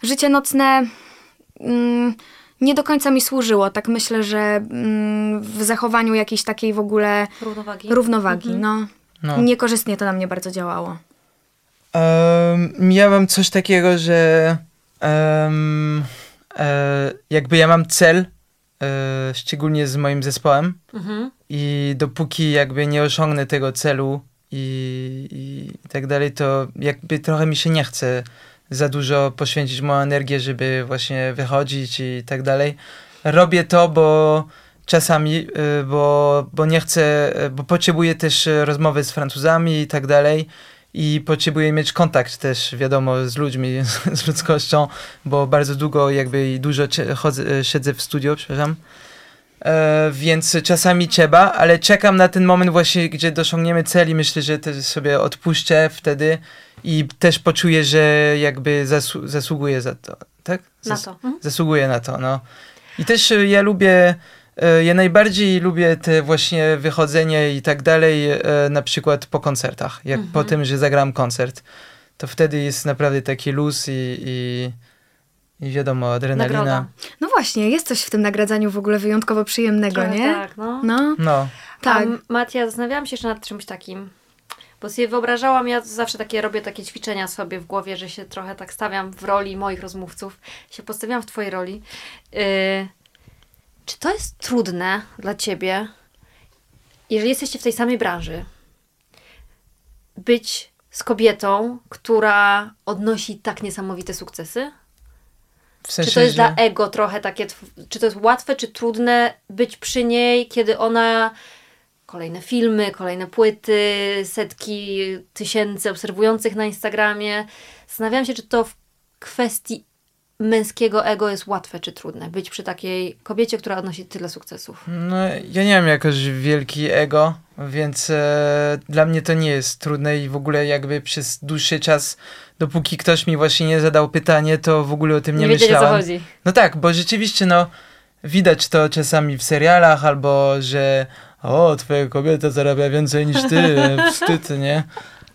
życie nocne mm, nie do końca mi służyło. Tak myślę, że mm, w zachowaniu jakiejś takiej w ogóle Równowagi. równowagi, no. No. Niekorzystnie to na mnie bardzo działało. Um, miałem coś takiego, że um, e, jakby ja mam cel, e, szczególnie z moim zespołem Mhm. i dopóki jakby nie osiągnę tego celu i, i, i tak dalej, to jakby trochę mi się nie chce za dużo poświęcić moją energię, żeby właśnie wychodzić i tak dalej. Robię to, bo czasami, y, bo, bo nie chcę, y, bo potrzebuję też rozmowy z Francuzami i tak dalej. I potrzebuję mieć kontakt też, wiadomo, z ludźmi, z ludzkością, bo bardzo długo jakby i dużo chodzę, y, siedzę w studio, przepraszam. E, więc czasami trzeba, ale czekam na ten moment właśnie, gdzie dosiągniemy cel i myślę, że też sobie odpuszczę wtedy i też poczuję, że jakby zasu- zasługuję za to, tak? Na Zas- to. Mhm. Zasługuję na to, no. I też e, ja lubię, e, ja najbardziej lubię te właśnie wychodzenie i tak dalej, e, na przykład po koncertach. Jak Mhm. po tym, że zagram koncert, to wtedy jest naprawdę taki luz i, i, i wiadomo, adrenalina. Nagroda. No właśnie, jest coś w tym nagradzaniu w ogóle wyjątkowo przyjemnego, Trochę nie? Tak, no. No, No. tak. A Matia, zastanawiałam się jeszcze nad czymś takim. Bo sobie wyobrażałam, ja zawsze takie robię takie ćwiczenia sobie w głowie, że się trochę tak stawiam w roli moich rozmówców. Się postawiłam w twojej roli. Yy, czy to jest trudne dla ciebie, jeżeli jesteście w tej samej branży, być z kobietą, która odnosi tak niesamowite sukcesy? W sensie, Czy to jest że... dla ego trochę takie, czy to jest łatwe, czy trudne być przy niej, kiedy ona kolejne filmy, kolejne płyty, setki tysięcy obserwujących na Instagramie. Zastanawiam się, czy to w kwestii męskiego ego jest łatwe, czy trudne. Być przy takiej kobiecie, która odnosi tyle sukcesów. No, ja nie mam jakoś wielki ego, więc e, dla mnie to nie jest trudne i w ogóle jakby przez dłuższy czas, dopóki ktoś mi właśnie nie zadał pytanie, to w ogóle o tym nie, Nie, wiedzieli, o co myślałem. chodzi. No tak, bo rzeczywiście no widać to czasami w serialach albo, że o, twoja kobieta zarabia więcej niż ty, wstyd, nie?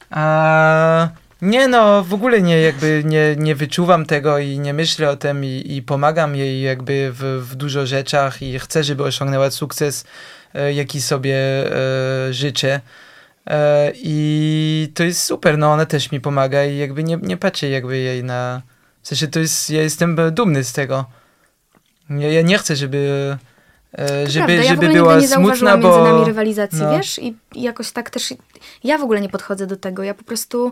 A nie no, w ogóle nie jakby nie, nie wyczuwam tego i nie myślę o tym i, i pomagam jej jakby w, w dużo rzeczach i chcę, żeby osiągnęła sukces, e, jaki sobie e, życzę. E, I to jest super, no ona też mi pomaga i jakby nie, nie patrzę jakby jej na... W sensie to jest, ja jestem dumny z tego. Ja, ja nie chcę, żeby, żeby, Prawda, ja żeby była nie smutna, bo... między nami rywalizacji, no. wiesz? I, I jakoś tak też ja w ogóle nie podchodzę do tego. Ja po prostu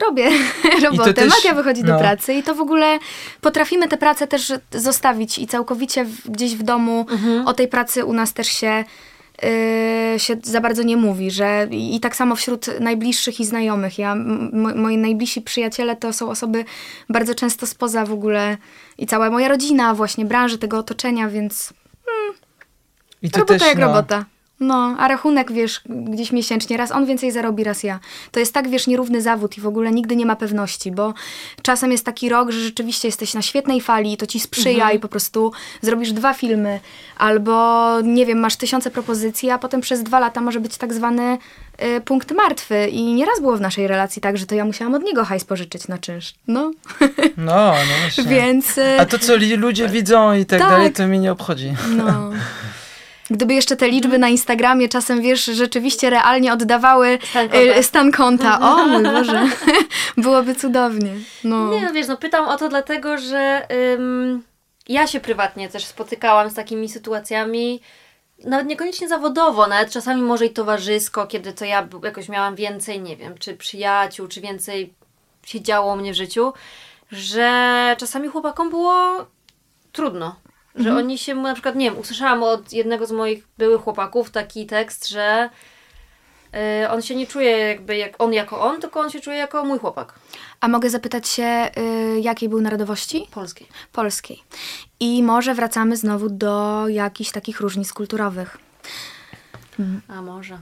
robię robotę. też- Matia wychodzi do no. pracy i to w ogóle potrafimy tę pracę też zostawić i całkowicie w, gdzieś w domu o tej pracy u nas też się yy, się za bardzo nie mówi, że i, tak samo wśród najbliższych i znajomych. Ja, moi najbliżsi przyjaciele to są osoby bardzo często spoza w ogóle i cała moja rodzina, właśnie branży, tego otoczenia, więc I to robota też, jak no, robota. No, a rachunek, wiesz, gdzieś miesięcznie, raz on więcej zarobi, raz ja. To jest tak, wiesz, nierówny zawód i w ogóle nigdy nie ma pewności, bo czasem jest taki rok, że rzeczywiście jesteś na świetnej fali i to ci sprzyja i po prostu zrobisz dwa filmy, albo, nie wiem, masz tysiące propozycji, a potem przez dwa lata może być tak zwany y, punkt martwy i nieraz było w naszej relacji tak, że to ja musiałam od niego hajs pożyczyć na czynsz. No, No, no właśnie. więc... y, A to, co ludzie widzą i tak, Tak. dalej, to mi nie obchodzi. No. Gdyby jeszcze te liczby na Instagramie czasem, wiesz, rzeczywiście realnie oddawały Stan konta. y, stan konta. O mój Boże, byłoby cudownie. No. Nie, no wiesz, no pytam o to dlatego, że ym, ja się prywatnie też spotykałam z takimi sytuacjami, nawet niekoniecznie zawodowo, nawet czasami może i towarzysko, kiedy to ja jakoś miałam więcej, nie wiem, czy przyjaciół, czy więcej się działo u mnie w życiu, że czasami chłopakom było trudno. Że oni się, na przykład, nie wiem, usłyszałam od jednego z moich byłych chłopaków taki tekst, że y, on się nie czuje jakby jak on jako on, tylko on się czuje jako mój chłopak A mogę zapytać się, y, jakiej był narodowości? polskiej. Polskiej. I może wracamy znowu do jakichś takich różnic kulturowych. A może.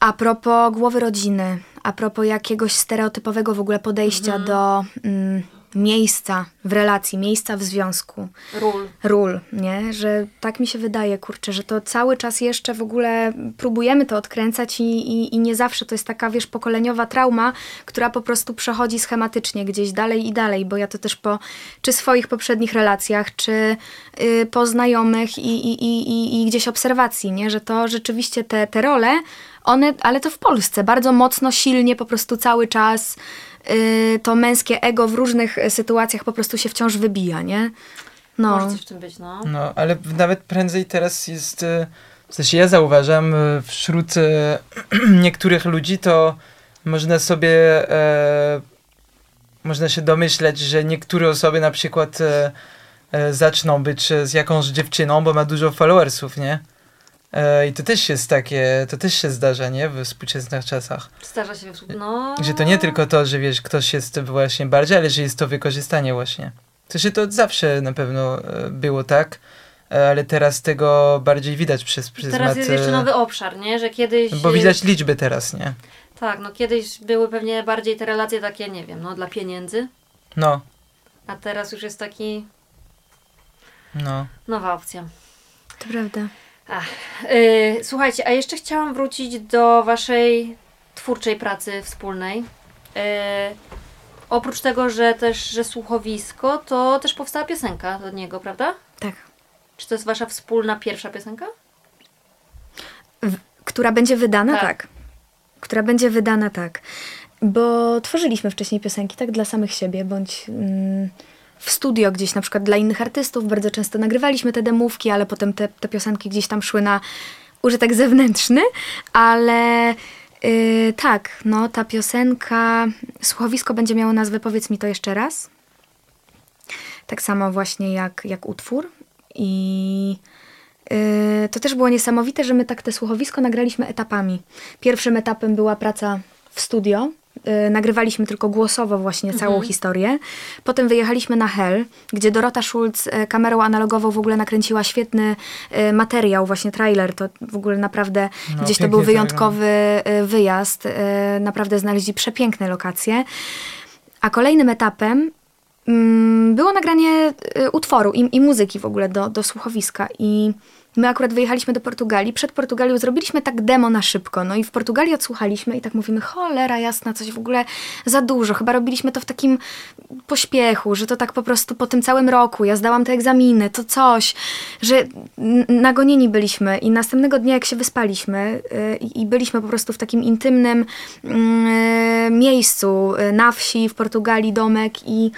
A propos głowy rodziny, a propos jakiegoś stereotypowego w ogóle podejścia do, mm, miejsca w relacji, miejsca w związku, Ról. ról, nie? Że tak mi się wydaje, kurczę, że to cały czas jeszcze w ogóle próbujemy to odkręcać i, i, i nie zawsze to jest taka, wiesz, pokoleniowa trauma, która po prostu przechodzi schematycznie gdzieś dalej i dalej, bo ja to też po czy swoich poprzednich relacjach, czy y, po znajomych i, i, i, i, gdzieś obserwacji, nie? Że to rzeczywiście te, te role, one, ale to w Polsce, bardzo mocno, silnie, po prostu cały czas to męskie ego w różnych y, sytuacjach po prostu się wciąż wybija, nie? No. Może coś w tym być, no. No, ale nawet prędzej teraz jest, e, w sensie ja zauważam, e, wśród e, niektórych ludzi to można sobie, e, można się domyśleć, że niektóre osoby na przykład e, e, zaczną być z jakąś dziewczyną, bo ma dużo followersów, nie? E, I to też jest takie, to też się zdarza, nie? W współczesnych czasach. Zdarza się, no... Że to nie tylko to, że wiesz, ktoś jest właśnie bardziej, ale że jest to wykorzystanie właśnie. To się to zawsze na pewno e, było tak, e, ale teraz tego bardziej widać przez pryzmat... Teraz jest jeszcze nowy obszar, nie? Że kiedyś... Bo widać liczby teraz, nie? Tak, no kiedyś były pewnie bardziej te relacje takie, nie wiem, no dla pieniędzy, No, a teraz już jest taki no. nowa opcja. To prawda. Yy, słuchajcie, a jeszcze chciałam wrócić do waszej twórczej pracy wspólnej. Yy, oprócz tego, że też, że słuchowisko, to też powstała piosenka do niego, prawda? Tak. Czy to jest wasza wspólna pierwsza piosenka? Która będzie wydana? Tak. Tak. Która będzie wydana tak. Bo tworzyliśmy wcześniej piosenki tak dla samych siebie, bądź mm, w studio gdzieś na przykład dla innych artystów. Bardzo często nagrywaliśmy te demówki, ale potem te, te piosenki gdzieś tam szły na użytek zewnętrzny. Ale yy, tak, no ta piosenka, słuchowisko będzie miało nazwę Powiedz mi to jeszcze raz. Tak samo właśnie jak, jak utwór. I Yy, to też było niesamowite, że my tak te słuchowisko nagraliśmy etapami. Pierwszym etapem była praca w studio. Yy, nagrywaliśmy tylko głosowo właśnie całą historię. Potem wyjechaliśmy na Hell, gdzie Dorota Schulz yy, kamerą analogową w ogóle nakręciła świetny yy, materiał, właśnie trailer. To w ogóle naprawdę No, gdzieś to był wyjątkowy yy, wyjazd. Naprawdę znaleźli przepiękne lokacje. A kolejnym etapem mm, było nagranie y, utworu i, i muzyki w ogóle do, do słuchowiska. I my akurat wyjechaliśmy do Portugalii. Przed Portugalią zrobiliśmy tak demo na szybko. No i w Portugalii odsłuchaliśmy i tak mówimy, cholera jasna, coś w ogóle za dużo. Chyba robiliśmy to w takim pośpiechu, że to tak po prostu po tym całym roku. Ja zdałam te egzaminy, to coś, że nagonieni byliśmy. I następnego dnia, jak się wyspaliśmy y, i byliśmy po prostu w takim intymnym y, miejscu y, na wsi w Portugalii, domek i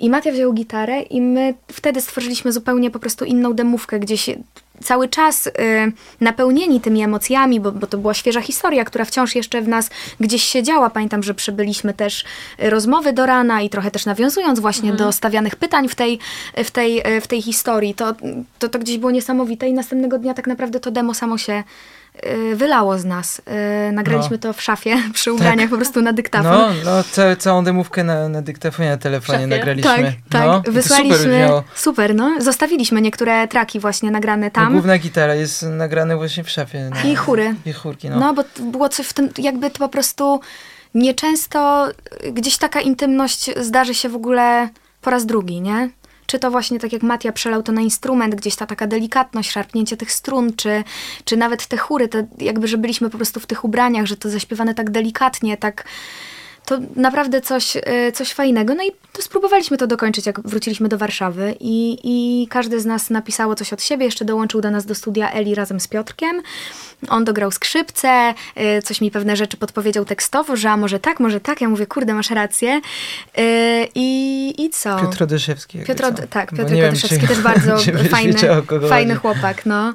i Matia wziął gitarę i my wtedy stworzyliśmy zupełnie po prostu inną demówkę, gdzie się cały czas y, napełnieni tymi emocjami, bo, bo to była świeża historia, która wciąż jeszcze w nas gdzieś siedziała. Pamiętam, że przybyliśmy też y, rozmowy do rana i trochę też nawiązując właśnie do stawianych pytań w tej, w tej, y, w tej historii. To, to, to gdzieś było niesamowite i następnego dnia tak naprawdę to demo samo się wylało z nas. Y, nagraliśmy No. to w szafie przy ubraniach po prostu na dyktafon. No, no ca całą demówkę na, na dyktafonie, na telefonie nagraliśmy. Tak, tak. No, i to Wysłaliśmy. Super super, no. Zostawiliśmy niektóre traki właśnie nagrane No, tam. główna gitara jest nagrana właśnie w szafie. No. I chóry. I chórki, no. no. bo było coś w tym, jakby to po prostu nieczęsto y, gdzieś taka intymność zdarzy się w ogóle po raz drugi, nie? Czy to właśnie tak jak Matia przelał to na instrument, gdzieś ta taka delikatność, szarpnięcie tych strun, czy, czy nawet te chóry, to jakby, że byliśmy po prostu w tych ubraniach, że to zaśpiewane tak delikatnie, tak to naprawdę coś, y, coś fajnego. No i to spróbowaliśmy to dokończyć, jak wróciliśmy do Warszawy i, i każdy z nas napisało coś od siebie. Jeszcze dołączył do nas do studia Eli razem z Piotrkiem. On dograł skrzypce, y, coś mi pewne rzeczy podpowiedział tekstowo, że a może tak, może tak. Ja mówię, kurde, masz rację. Y, I, i co? Piotr Odyszewski. Piotr, co. Tak, Piotr Odyszewski też bardzo fajny, fajny chłopak, no.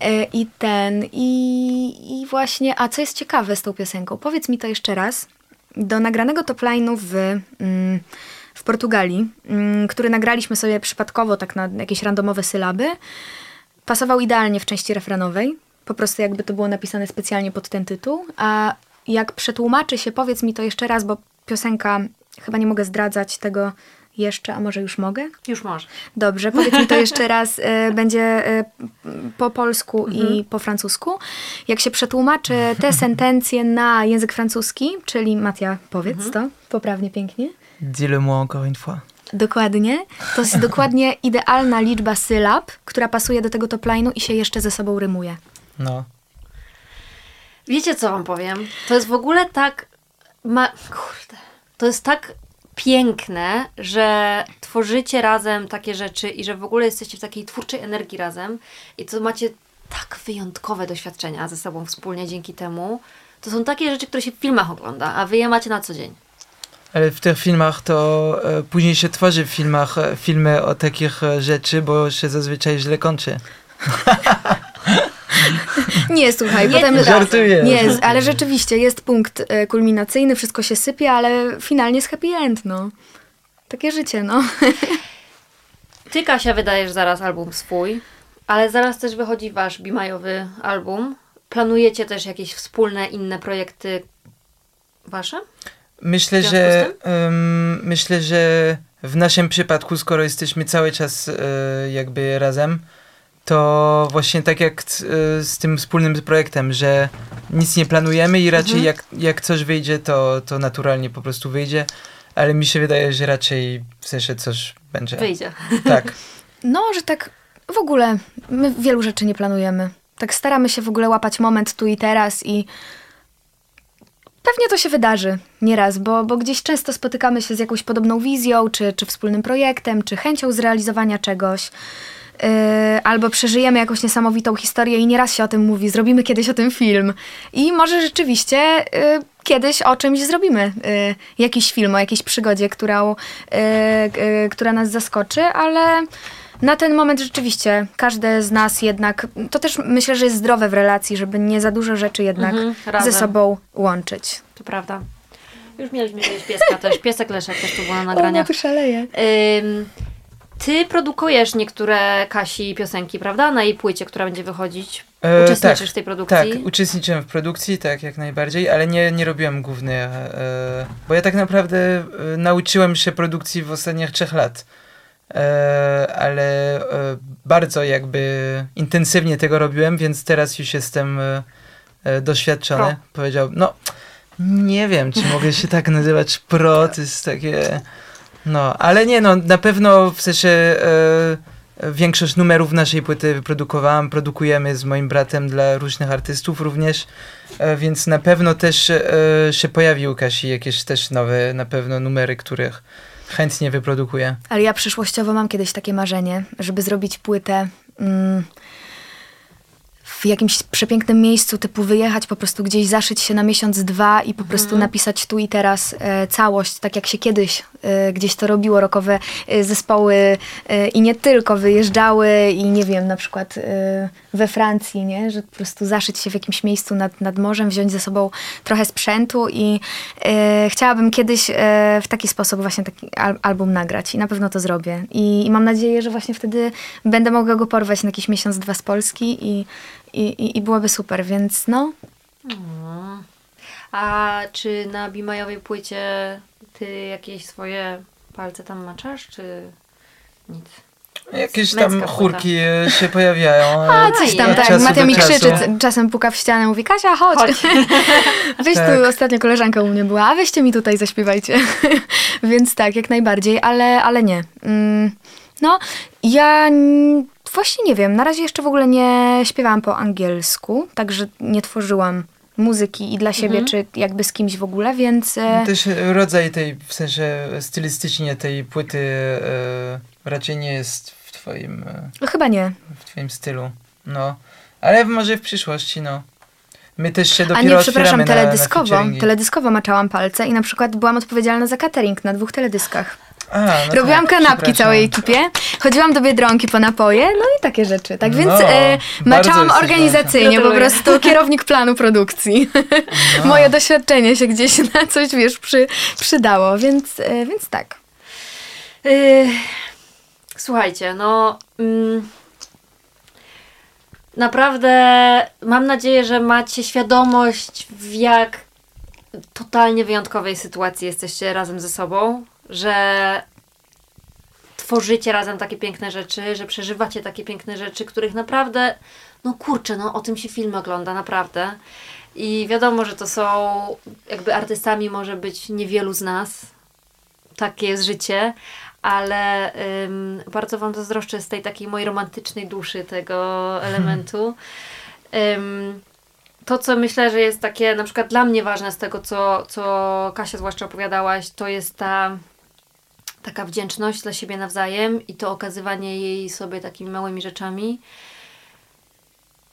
E, I ten, i, i właśnie, a co jest ciekawe z tą piosenką, powiedz mi to jeszcze raz. Do nagranego topline'u w, mm, w Portugalii, mm, który nagraliśmy sobie przypadkowo tak na jakieś randomowe sylaby, pasował idealnie w części refrenowej. Po prostu jakby to było napisane specjalnie pod ten tytuł. A jak przetłumaczy się, powiedz mi to jeszcze raz, bo piosenka, chyba nie mogę zdradzać tego jeszcze, a może już mogę? Już masz. Dobrze, powiedz mi to jeszcze raz. E, będzie e, po polsku Mhm. i po francusku. Jak się przetłumaczy te sentencje na język francuski, czyli Matia, powiedz Mhm. to poprawnie, pięknie. Dis-le-moi encore une fois. Dokładnie. To jest dokładnie idealna liczba sylab, która pasuje do tego topline'u i się jeszcze ze sobą rymuje. No. Wiecie, co wam powiem? To jest w ogóle tak. Ma... Kurde. To jest tak piękne, że tworzycie razem takie rzeczy i że w ogóle jesteście w takiej twórczej energii razem i to macie tak wyjątkowe doświadczenia ze sobą wspólnie dzięki temu. To są takie rzeczy, które się w filmach ogląda, a wy je macie na co dzień. Ale w tych filmach to e, później się tworzy w filmach e, filmy o takich e, rzeczy, bo się zazwyczaj źle kończy. Nie, słuchaj, Nie potem... Żartuję. Nie, ale rzeczywiście jest punkt e, kulminacyjny, wszystko się sypie, ale finalnie jest happy end, no. Takie życie, no. Ty, Kasia, wydajesz zaraz album swój, ale zaraz też wychodzi wasz bimajowy album. Planujecie też jakieś wspólne inne projekty wasze? Myślę, że em, myślę, że w naszym przypadku, skoro jesteśmy cały czas e, jakby razem, to właśnie tak jak e, z tym wspólnym projektem, że nic nie planujemy i raczej Mhm. jak, jak coś wyjdzie, to, to naturalnie po prostu wyjdzie, ale mi się wydaje, że raczej w sensie coś będzie. Wyjdzie. Tak. No, że tak w ogóle my wielu rzeczy nie planujemy. Tak staramy się w ogóle łapać moment tu i teraz i pewnie to się wydarzy nieraz, bo, bo gdzieś często spotykamy się z jakąś podobną wizją, czy, czy wspólnym projektem, czy chęcią zrealizowania czegoś. Yy, albo przeżyjemy jakąś niesamowitą historię i nieraz się o tym mówi, zrobimy kiedyś o tym film. I może rzeczywiście yy, kiedyś o czymś zrobimy yy, jakiś film, o jakiejś przygodzie, którą, która nas zaskoczy, ale na ten moment rzeczywiście każde z nas jednak, to też myślę, że jest zdrowe w relacji, żeby nie za dużo rzeczy jednak Mhm, ze sobą łączyć. To prawda. Już mieliśmy kiedyś pieska też. Piesek Leszek też tu był na nagraniach. tu szaleje. Ym, ty produkujesz niektóre Kasi piosenki, prawda? Na jej płycie, która będzie wychodzić. E, Uczestniczysz tak, w tej produkcji? Tak, uczestniczyłem w produkcji, tak jak najbardziej, ale nie, nie robiłem głównie, e, bo ja tak naprawdę e, nauczyłem się produkcji w ostatnich trzech lat. E, ale e, bardzo jakby intensywnie tego robiłem, więc teraz już jestem e, doświadczony. Pro. Powiedział, no nie wiem, czy mogę się tak nazywać pro, to jest takie... No, ale nie no, na pewno w sensie e, większość numerów naszej płyty wyprodukowałam, produkujemy z moim bratem dla różnych artystów również, e, więc na pewno też e, się pojawi u Kasi jakieś też nowe na pewno numery, których chętnie wyprodukuję. Ale ja przyszłościowo mam kiedyś takie marzenie, żeby zrobić płytę mm, w jakimś przepięknym miejscu, typu wyjechać po prostu gdzieś, zaszyć się na miesiąc, dwa i po prostu napisać tu i teraz e, całość, tak jak się kiedyś e, gdzieś to robiło, rokowe e, zespoły e, i nie tylko wyjeżdżały i nie wiem, na przykład e, we Francji, nie? że po prostu zaszyć się w jakimś miejscu nad, nad morzem, wziąć ze sobą trochę sprzętu i e, chciałabym kiedyś w taki sposób właśnie taki al- album nagrać i na pewno to zrobię. I, I mam nadzieję, że właśnie wtedy będę mogła go porwać na jakiś miesiąc, dwa z Polski i, i, i, i byłoby super, więc no. A czy na bimajowej płycie ty jakieś swoje palce tam maczasz, czy nic? Jakieś tam chórki e, się pojawiają. e, a coś tam, tak, czasu Matia mi krzyczy, czasem puka w ścianę, mówi Kasia, chodź, Chodź. Weź Tak. tu, ostatnio koleżanka u mnie była, a weźcie mi tutaj zaśpiewajcie. Więc tak, jak najbardziej, ale, ale nie. Mm, no, ja właśnie nie wiem, na razie jeszcze w ogóle nie śpiewałam po angielsku, także nie tworzyłam muzyki i dla siebie, Mhm. czy jakby z kimś w ogóle, więc... e, Też rodzaj tej, w sensie stylistycznie tej płyty e, raczej nie jest w twoim, e, Chyba nie. w twoim stylu. No, ale może w przyszłości, no. My też się A dopiero nie, otwieramy przepraszam, na, teledyskowo. na teledyskowo maczałam palce i na przykład byłam odpowiedzialna za catering na dwóch teledyskach. A, no Robiłam tak, kanapki całej ekipie, chodziłam do Biedronki po napoje, no i takie rzeczy. Tak więc No, e, maczałam organizacyjnie, po prostu kierownik planu produkcji. No. Moje doświadczenie się gdzieś na coś, wiesz, przy, przydało, więc, e, więc tak. Yy, słuchajcie, no. Mm, naprawdę mam nadzieję, że macie świadomość, w jak totalnie wyjątkowej sytuacji jesteście razem ze sobą, że tworzycie razem takie piękne rzeczy, że przeżywacie takie piękne rzeczy, których naprawdę, no kurczę, no o tym się film ogląda, naprawdę. I wiadomo, że to są, jakby artystami może być niewielu z nas, takie jest życie, ale ym, bardzo Wam zazdroszczę z tej takiej mojej romantycznej duszy tego elementu. Ym, to, co myślę, że jest takie na przykład dla mnie ważne z tego, co, co Kasia zwłaszcza opowiadałaś, to jest ta taka wdzięczność dla siebie nawzajem i to okazywanie jej sobie takimi małymi rzeczami.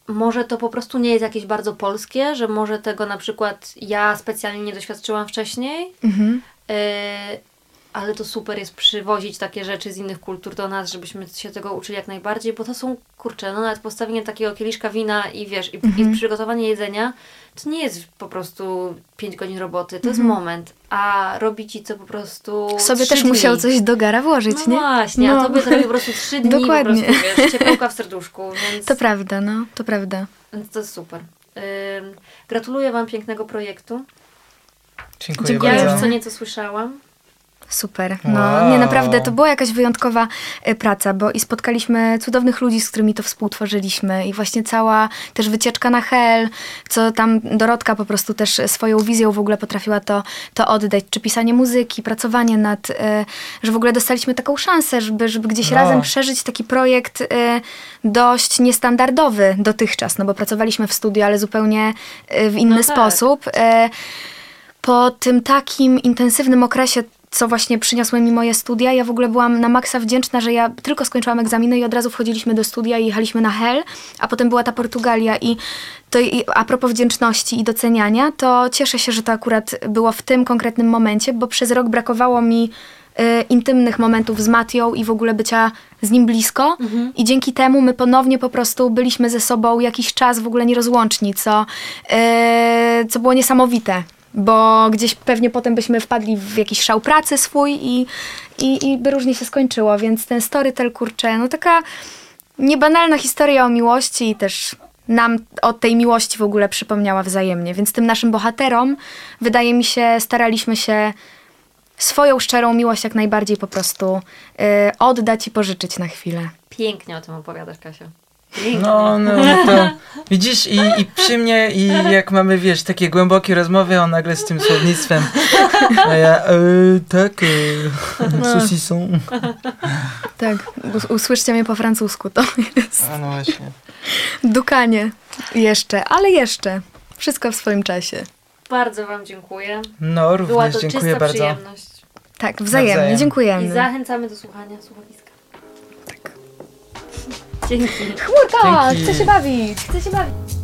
Może to po prostu nie jest jakieś bardzo polskie, że może tego na przykład ja specjalnie nie doświadczyłam wcześniej, Mhm. Yy, ale to super jest przywozić takie rzeczy z innych kultur do nas, żebyśmy się tego uczyli jak najbardziej, bo to są, kurczę, no nawet postawienie takiego kieliszka wina i wiesz, i, Mhm. i przygotowanie jedzenia, to nie jest po prostu 5 godzin roboty, to jest Mhm. moment, a robi ci to po prostu Sobie też dni. musiał coś do gara włożyć, no nie? właśnie, No. a tobie to po prostu trzy dni Dokładnie. po prostu, wiesz, ciepełka w serduszku, więc To prawda, no, to prawda. więc to jest super. Ym, gratuluję Wam pięknego projektu. Dziękuję, Dziękuję. Ja bardzo. już co nieco słyszałam. Super. No, Wow. nie naprawdę, to była jakaś wyjątkowa e, praca, bo i spotkaliśmy cudownych ludzi, z którymi to współtworzyliśmy i właśnie cała też wycieczka na Hel, co tam Dorotka po prostu też swoją wizją w ogóle potrafiła to, to oddać, czy pisanie muzyki, pracowanie nad, e, że w ogóle dostaliśmy taką szansę, żeby, żeby gdzieś No. razem przeżyć taki projekt e, dość niestandardowy dotychczas, no bo pracowaliśmy w studiu, ale zupełnie w inny No tak. sposób. Po tym takim intensywnym okresie, co właśnie przyniosły mi moje studia, ja w ogóle byłam na maksa wdzięczna, że ja tylko skończyłam egzaminy i od razu wchodziliśmy do studia i jechaliśmy na Hel, a potem była ta Portugalia i to i a propos wdzięczności i doceniania, to cieszę się, że to akurat było w tym konkretnym momencie, bo przez rok brakowało mi y, intymnych momentów z Matią i w ogóle bycia z nim blisko. I dzięki temu my ponownie po prostu byliśmy ze sobą jakiś czas w ogóle nierozłączni, co, y, co było niesamowite bo gdzieś pewnie potem byśmy wpadli w jakiś szał pracy swój i, i, i by różnie się skończyło, więc ten storytel, kurczę, no taka niebanalna historia o miłości i też nam o tej miłości w ogóle przypomniała wzajemnie, więc tym naszym bohaterom, wydaje mi się, staraliśmy się swoją szczerą miłość jak najbardziej po prostu y, oddać i pożyczyć na chwilę. Pięknie o tym opowiadasz, Kasia. Pięknie. No, no, to widzisz i, i przy mnie i jak mamy, wiesz, takie głębokie rozmowy, on nagle z tym słownictwem, a ja, e, tak, e, saucisson. Tak, us- usłyszcie mnie po francusku, to jest A no właśnie. dukanie jeszcze, ale jeszcze. Wszystko w swoim czasie. Bardzo Wam dziękuję. No, Była również to dziękuję czysta bardzo. przyjemność. Tak, wzajemnie, Nawzajem. I dziękujemy. zachęcamy do słuchania słuchowiska. Tak. Dzięki. Chmurka, Dzięki. chcę się bawić, chcę się bawić.